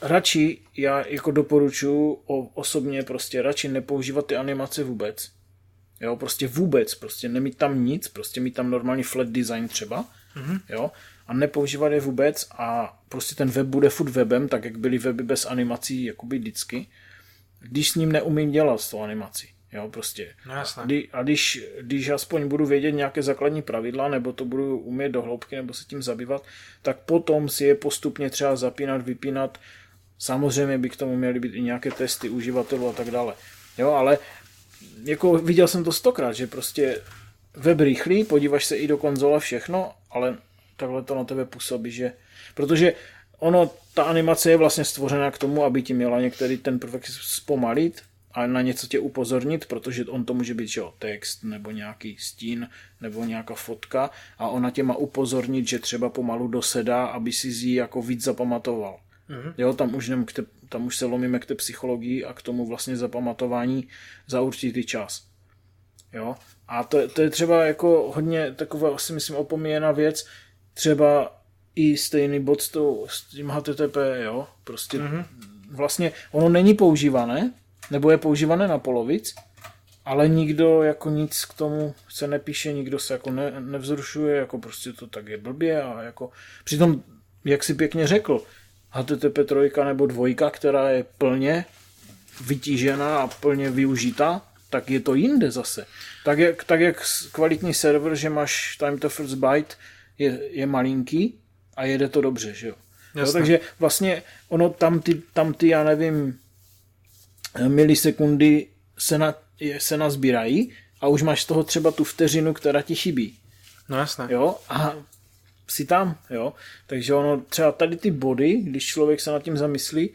radši, já jako doporučuji osobně prostě radši nepoužívat ty animace vůbec. Jo, prostě vůbec, prostě nemít tam nic, prostě mít tam normální flat design třeba, mm-hmm. jo, a nepoužívat je vůbec a prostě ten web bude furt webem, tak jak byly weby bez animací, jakoby vždycky, když s ním neumím dělat s tou animací. Jo, prostě. No, jasné. A, když, když aspoň budu vědět nějaké základní pravidla, nebo to budu umět do hloubky, nebo se tím zabývat, tak potom si je postupně třeba zapínat, vypínat. Samozřejmě by k tomu měly být i nějaké testy uživatelů a tak dále. Jo, ale jako viděl jsem to stokrát, že prostě web rychlý, podíváš se i do konzole všechno, ale takhle to na tebe působí, že protože ono, ta animace je vlastně stvořena k tomu, aby ti měla některý ten prvek zpomalit, a na něco tě upozornit, protože on to může být že jo, text nebo nějaký stín nebo nějaká fotka a ona tě má upozornit, že třeba pomalu dosedá, aby si ji jako víc zapamatoval. Mm-hmm. Jo, tam už, nem, tam už se lomíme k té psychologii a k tomu vlastně zapamatování za určitý čas. Jo? A to, to je třeba jako hodně taková, si myslím, opomíjená věc, třeba i stejný bod s, tou, s tím HTTP, jo, prostě mm-hmm. vlastně ono není používané, nebo je používané na polovic, ale nikdo jako nic k tomu se nepíše, nikdo se jako ne, nevzrušuje, jako prostě to tak je blbě a jako přitom, jak si pěkně řekl, HTTP 3 nebo 2, která je plně vytížená a plně využitá, tak je to jinde zase. Tak jak, tak jak kvalitní server, že máš time to first byte, je, je malinký a jede to dobře, že jo. jo takže vlastně ono tam ty, tam ty, já nevím, milisekundy se, na, se nazbírají a už máš z toho třeba tu vteřinu, která ti chybí. No jasné. Jo, a si tam, jo. Takže ono třeba tady ty body, když člověk se nad tím zamyslí,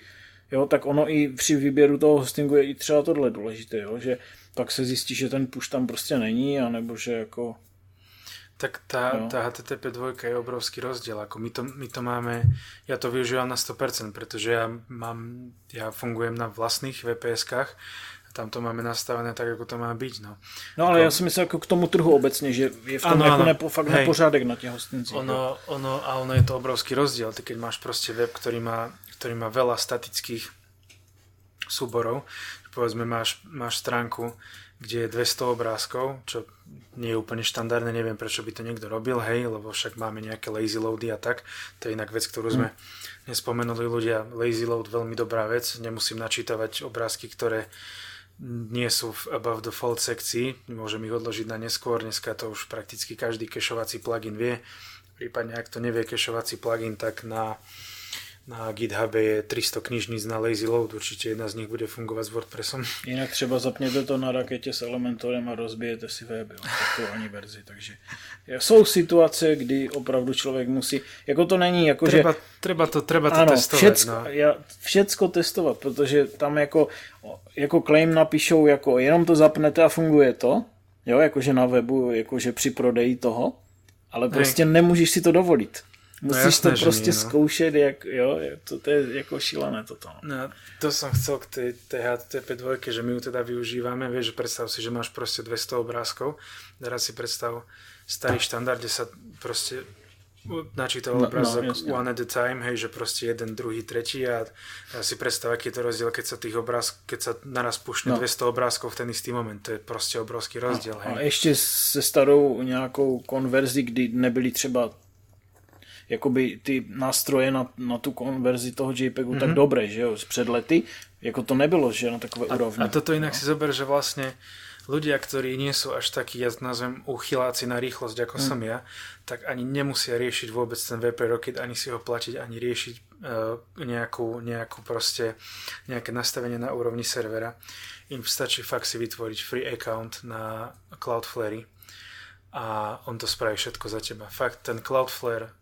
jo, tak ono i při výběru toho hostingu je i třeba tohle důležité, jo, že pak se zjistí, že ten push tam prostě není, anebo že jako tak tá, no. tá HTTP 2 je obrovský rozdiel. Ako my, to, my to máme, ja to využívam na 100%, pretože ja, mám, ja fungujem na vlastných VPS-kách tam to máme nastavené tak, ako to má byť. No, no ale ako, ja si myslím ako k tomu trhu obecne, že je v tom ano, jako nepo, fakt hej, nepořádek na těch hostincích. Ono, ono, a ono je to obrovský rozdiel. Ty keď máš proste web, ktorý má, ktorý má veľa statických súborov, povedzme máš, máš stránku, kde je 200 obrázkov, čo nie je úplne štandardné, neviem prečo by to niekto robil, hej, lebo však máme nejaké lazy loady a tak, to je inak vec, ktorú sme mm. nespomenuli ľudia, lazy load veľmi dobrá vec, nemusím načítavať obrázky, ktoré nie sú v above the sekcii, môžem ich odložiť na neskôr, dneska to už prakticky každý kešovací plugin vie, prípadne ak to nevie kešovací plugin, tak na na GitHub je 300 knižníc na Lazy Load, určitě jedna z nich bude fungovat s WordPressem. Jinak třeba zapněte to na raketě s Elementorem a rozbijete si web, jo, ani verzi, takže jsou situace, kdy opravdu člověk musí, jako to není, jako treba, že... Treba to, treba to ano, testovat. Všecko, no. já, všecko testovat, protože tam jako, jako claim napíšou, jako jenom to zapnete a funguje to, jo, jakože na webu, jakože při prodeji toho, ale prostě Hej. nemůžeš si to dovolit. Musíš no jasné, to prostě nie, no. zkoušet, jak, jo, to, to je jako šílené toto. No. no, to som chcel k tej, tej HTTP 2, že my ju teda využívame, vieš, že predstav si, že máš proste 200 obrázkov, teraz si predstav starý štandard, kde sa proste načítal no, obrázok no, one at a time, hej, že proste jeden, druhý, tretí a ja si predstav, aký je to rozdiel, keď sa tých obrázkov, keď sa naraz pušne no. 200 obrázkov v ten istý moment, to je proste obrovský rozdiel. No, hej. A ešte se starou nějakou konverzi, kdy nebyly třeba jakoby ty nástroje na, na tu konverzi toho JPEGu mm-hmm. tak mhm. dobré, že jo, před lety, jako to nebylo, že na takové a, úrovni. A toto inak no. si zober, že vlastne ľudia, ktorí nie sú až takí, ja nazvem, uchyláci na rýchlosť, ako mm. som ja, tak ani nemusia riešiť vôbec ten VP Rocket, ani si ho platiť, ani riešiť uh, nejakú, nejakú proste, nejaké nastavenie na úrovni servera. Im stačí fakt si vytvoriť free account na Cloudflare a on to spraví všetko za teba. Fakt, ten Cloudflare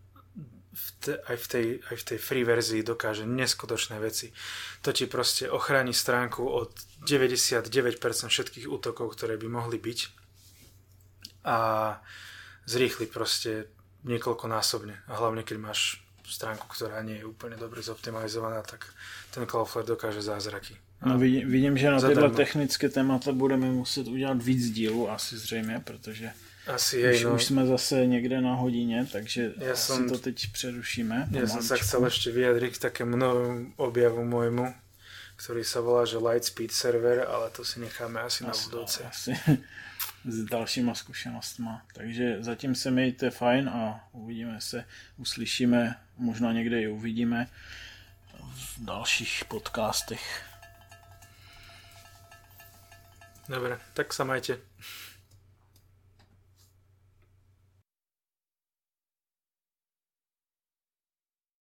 v te, aj, v tej, aj v tej free verzii dokáže neskutočné veci. To ti proste ochráni stránku od 99% všetkých útokov, ktoré by mohli byť a zrýchli proste niekoľkonásobne. A hlavne, keď máš stránku, ktorá nie je úplne dobre zoptimalizovaná, tak ten Cloudflare dokáže zázraky. No, vidím, vidím, že na tyhle technické témata budeme muset udělat víc dílů asi zřejmě, protože Asi jej, už, no. už jsme zase někde na hodině, takže Ja asi som- to teď přerušíme. Ja som sa chcel ešte vyjadriť k takému novému objavu môjmu, ktorý sa volá, že Lightspeed server, ale to si necháme asi na Asi- budúce. Asi (laughs) s dalšíma zkušenostma. Takže zatím se mějte fajn a uvidíme se, uslyšíme, možná někde i uvidíme v dalších podcastech. Dobre, tak sa majte.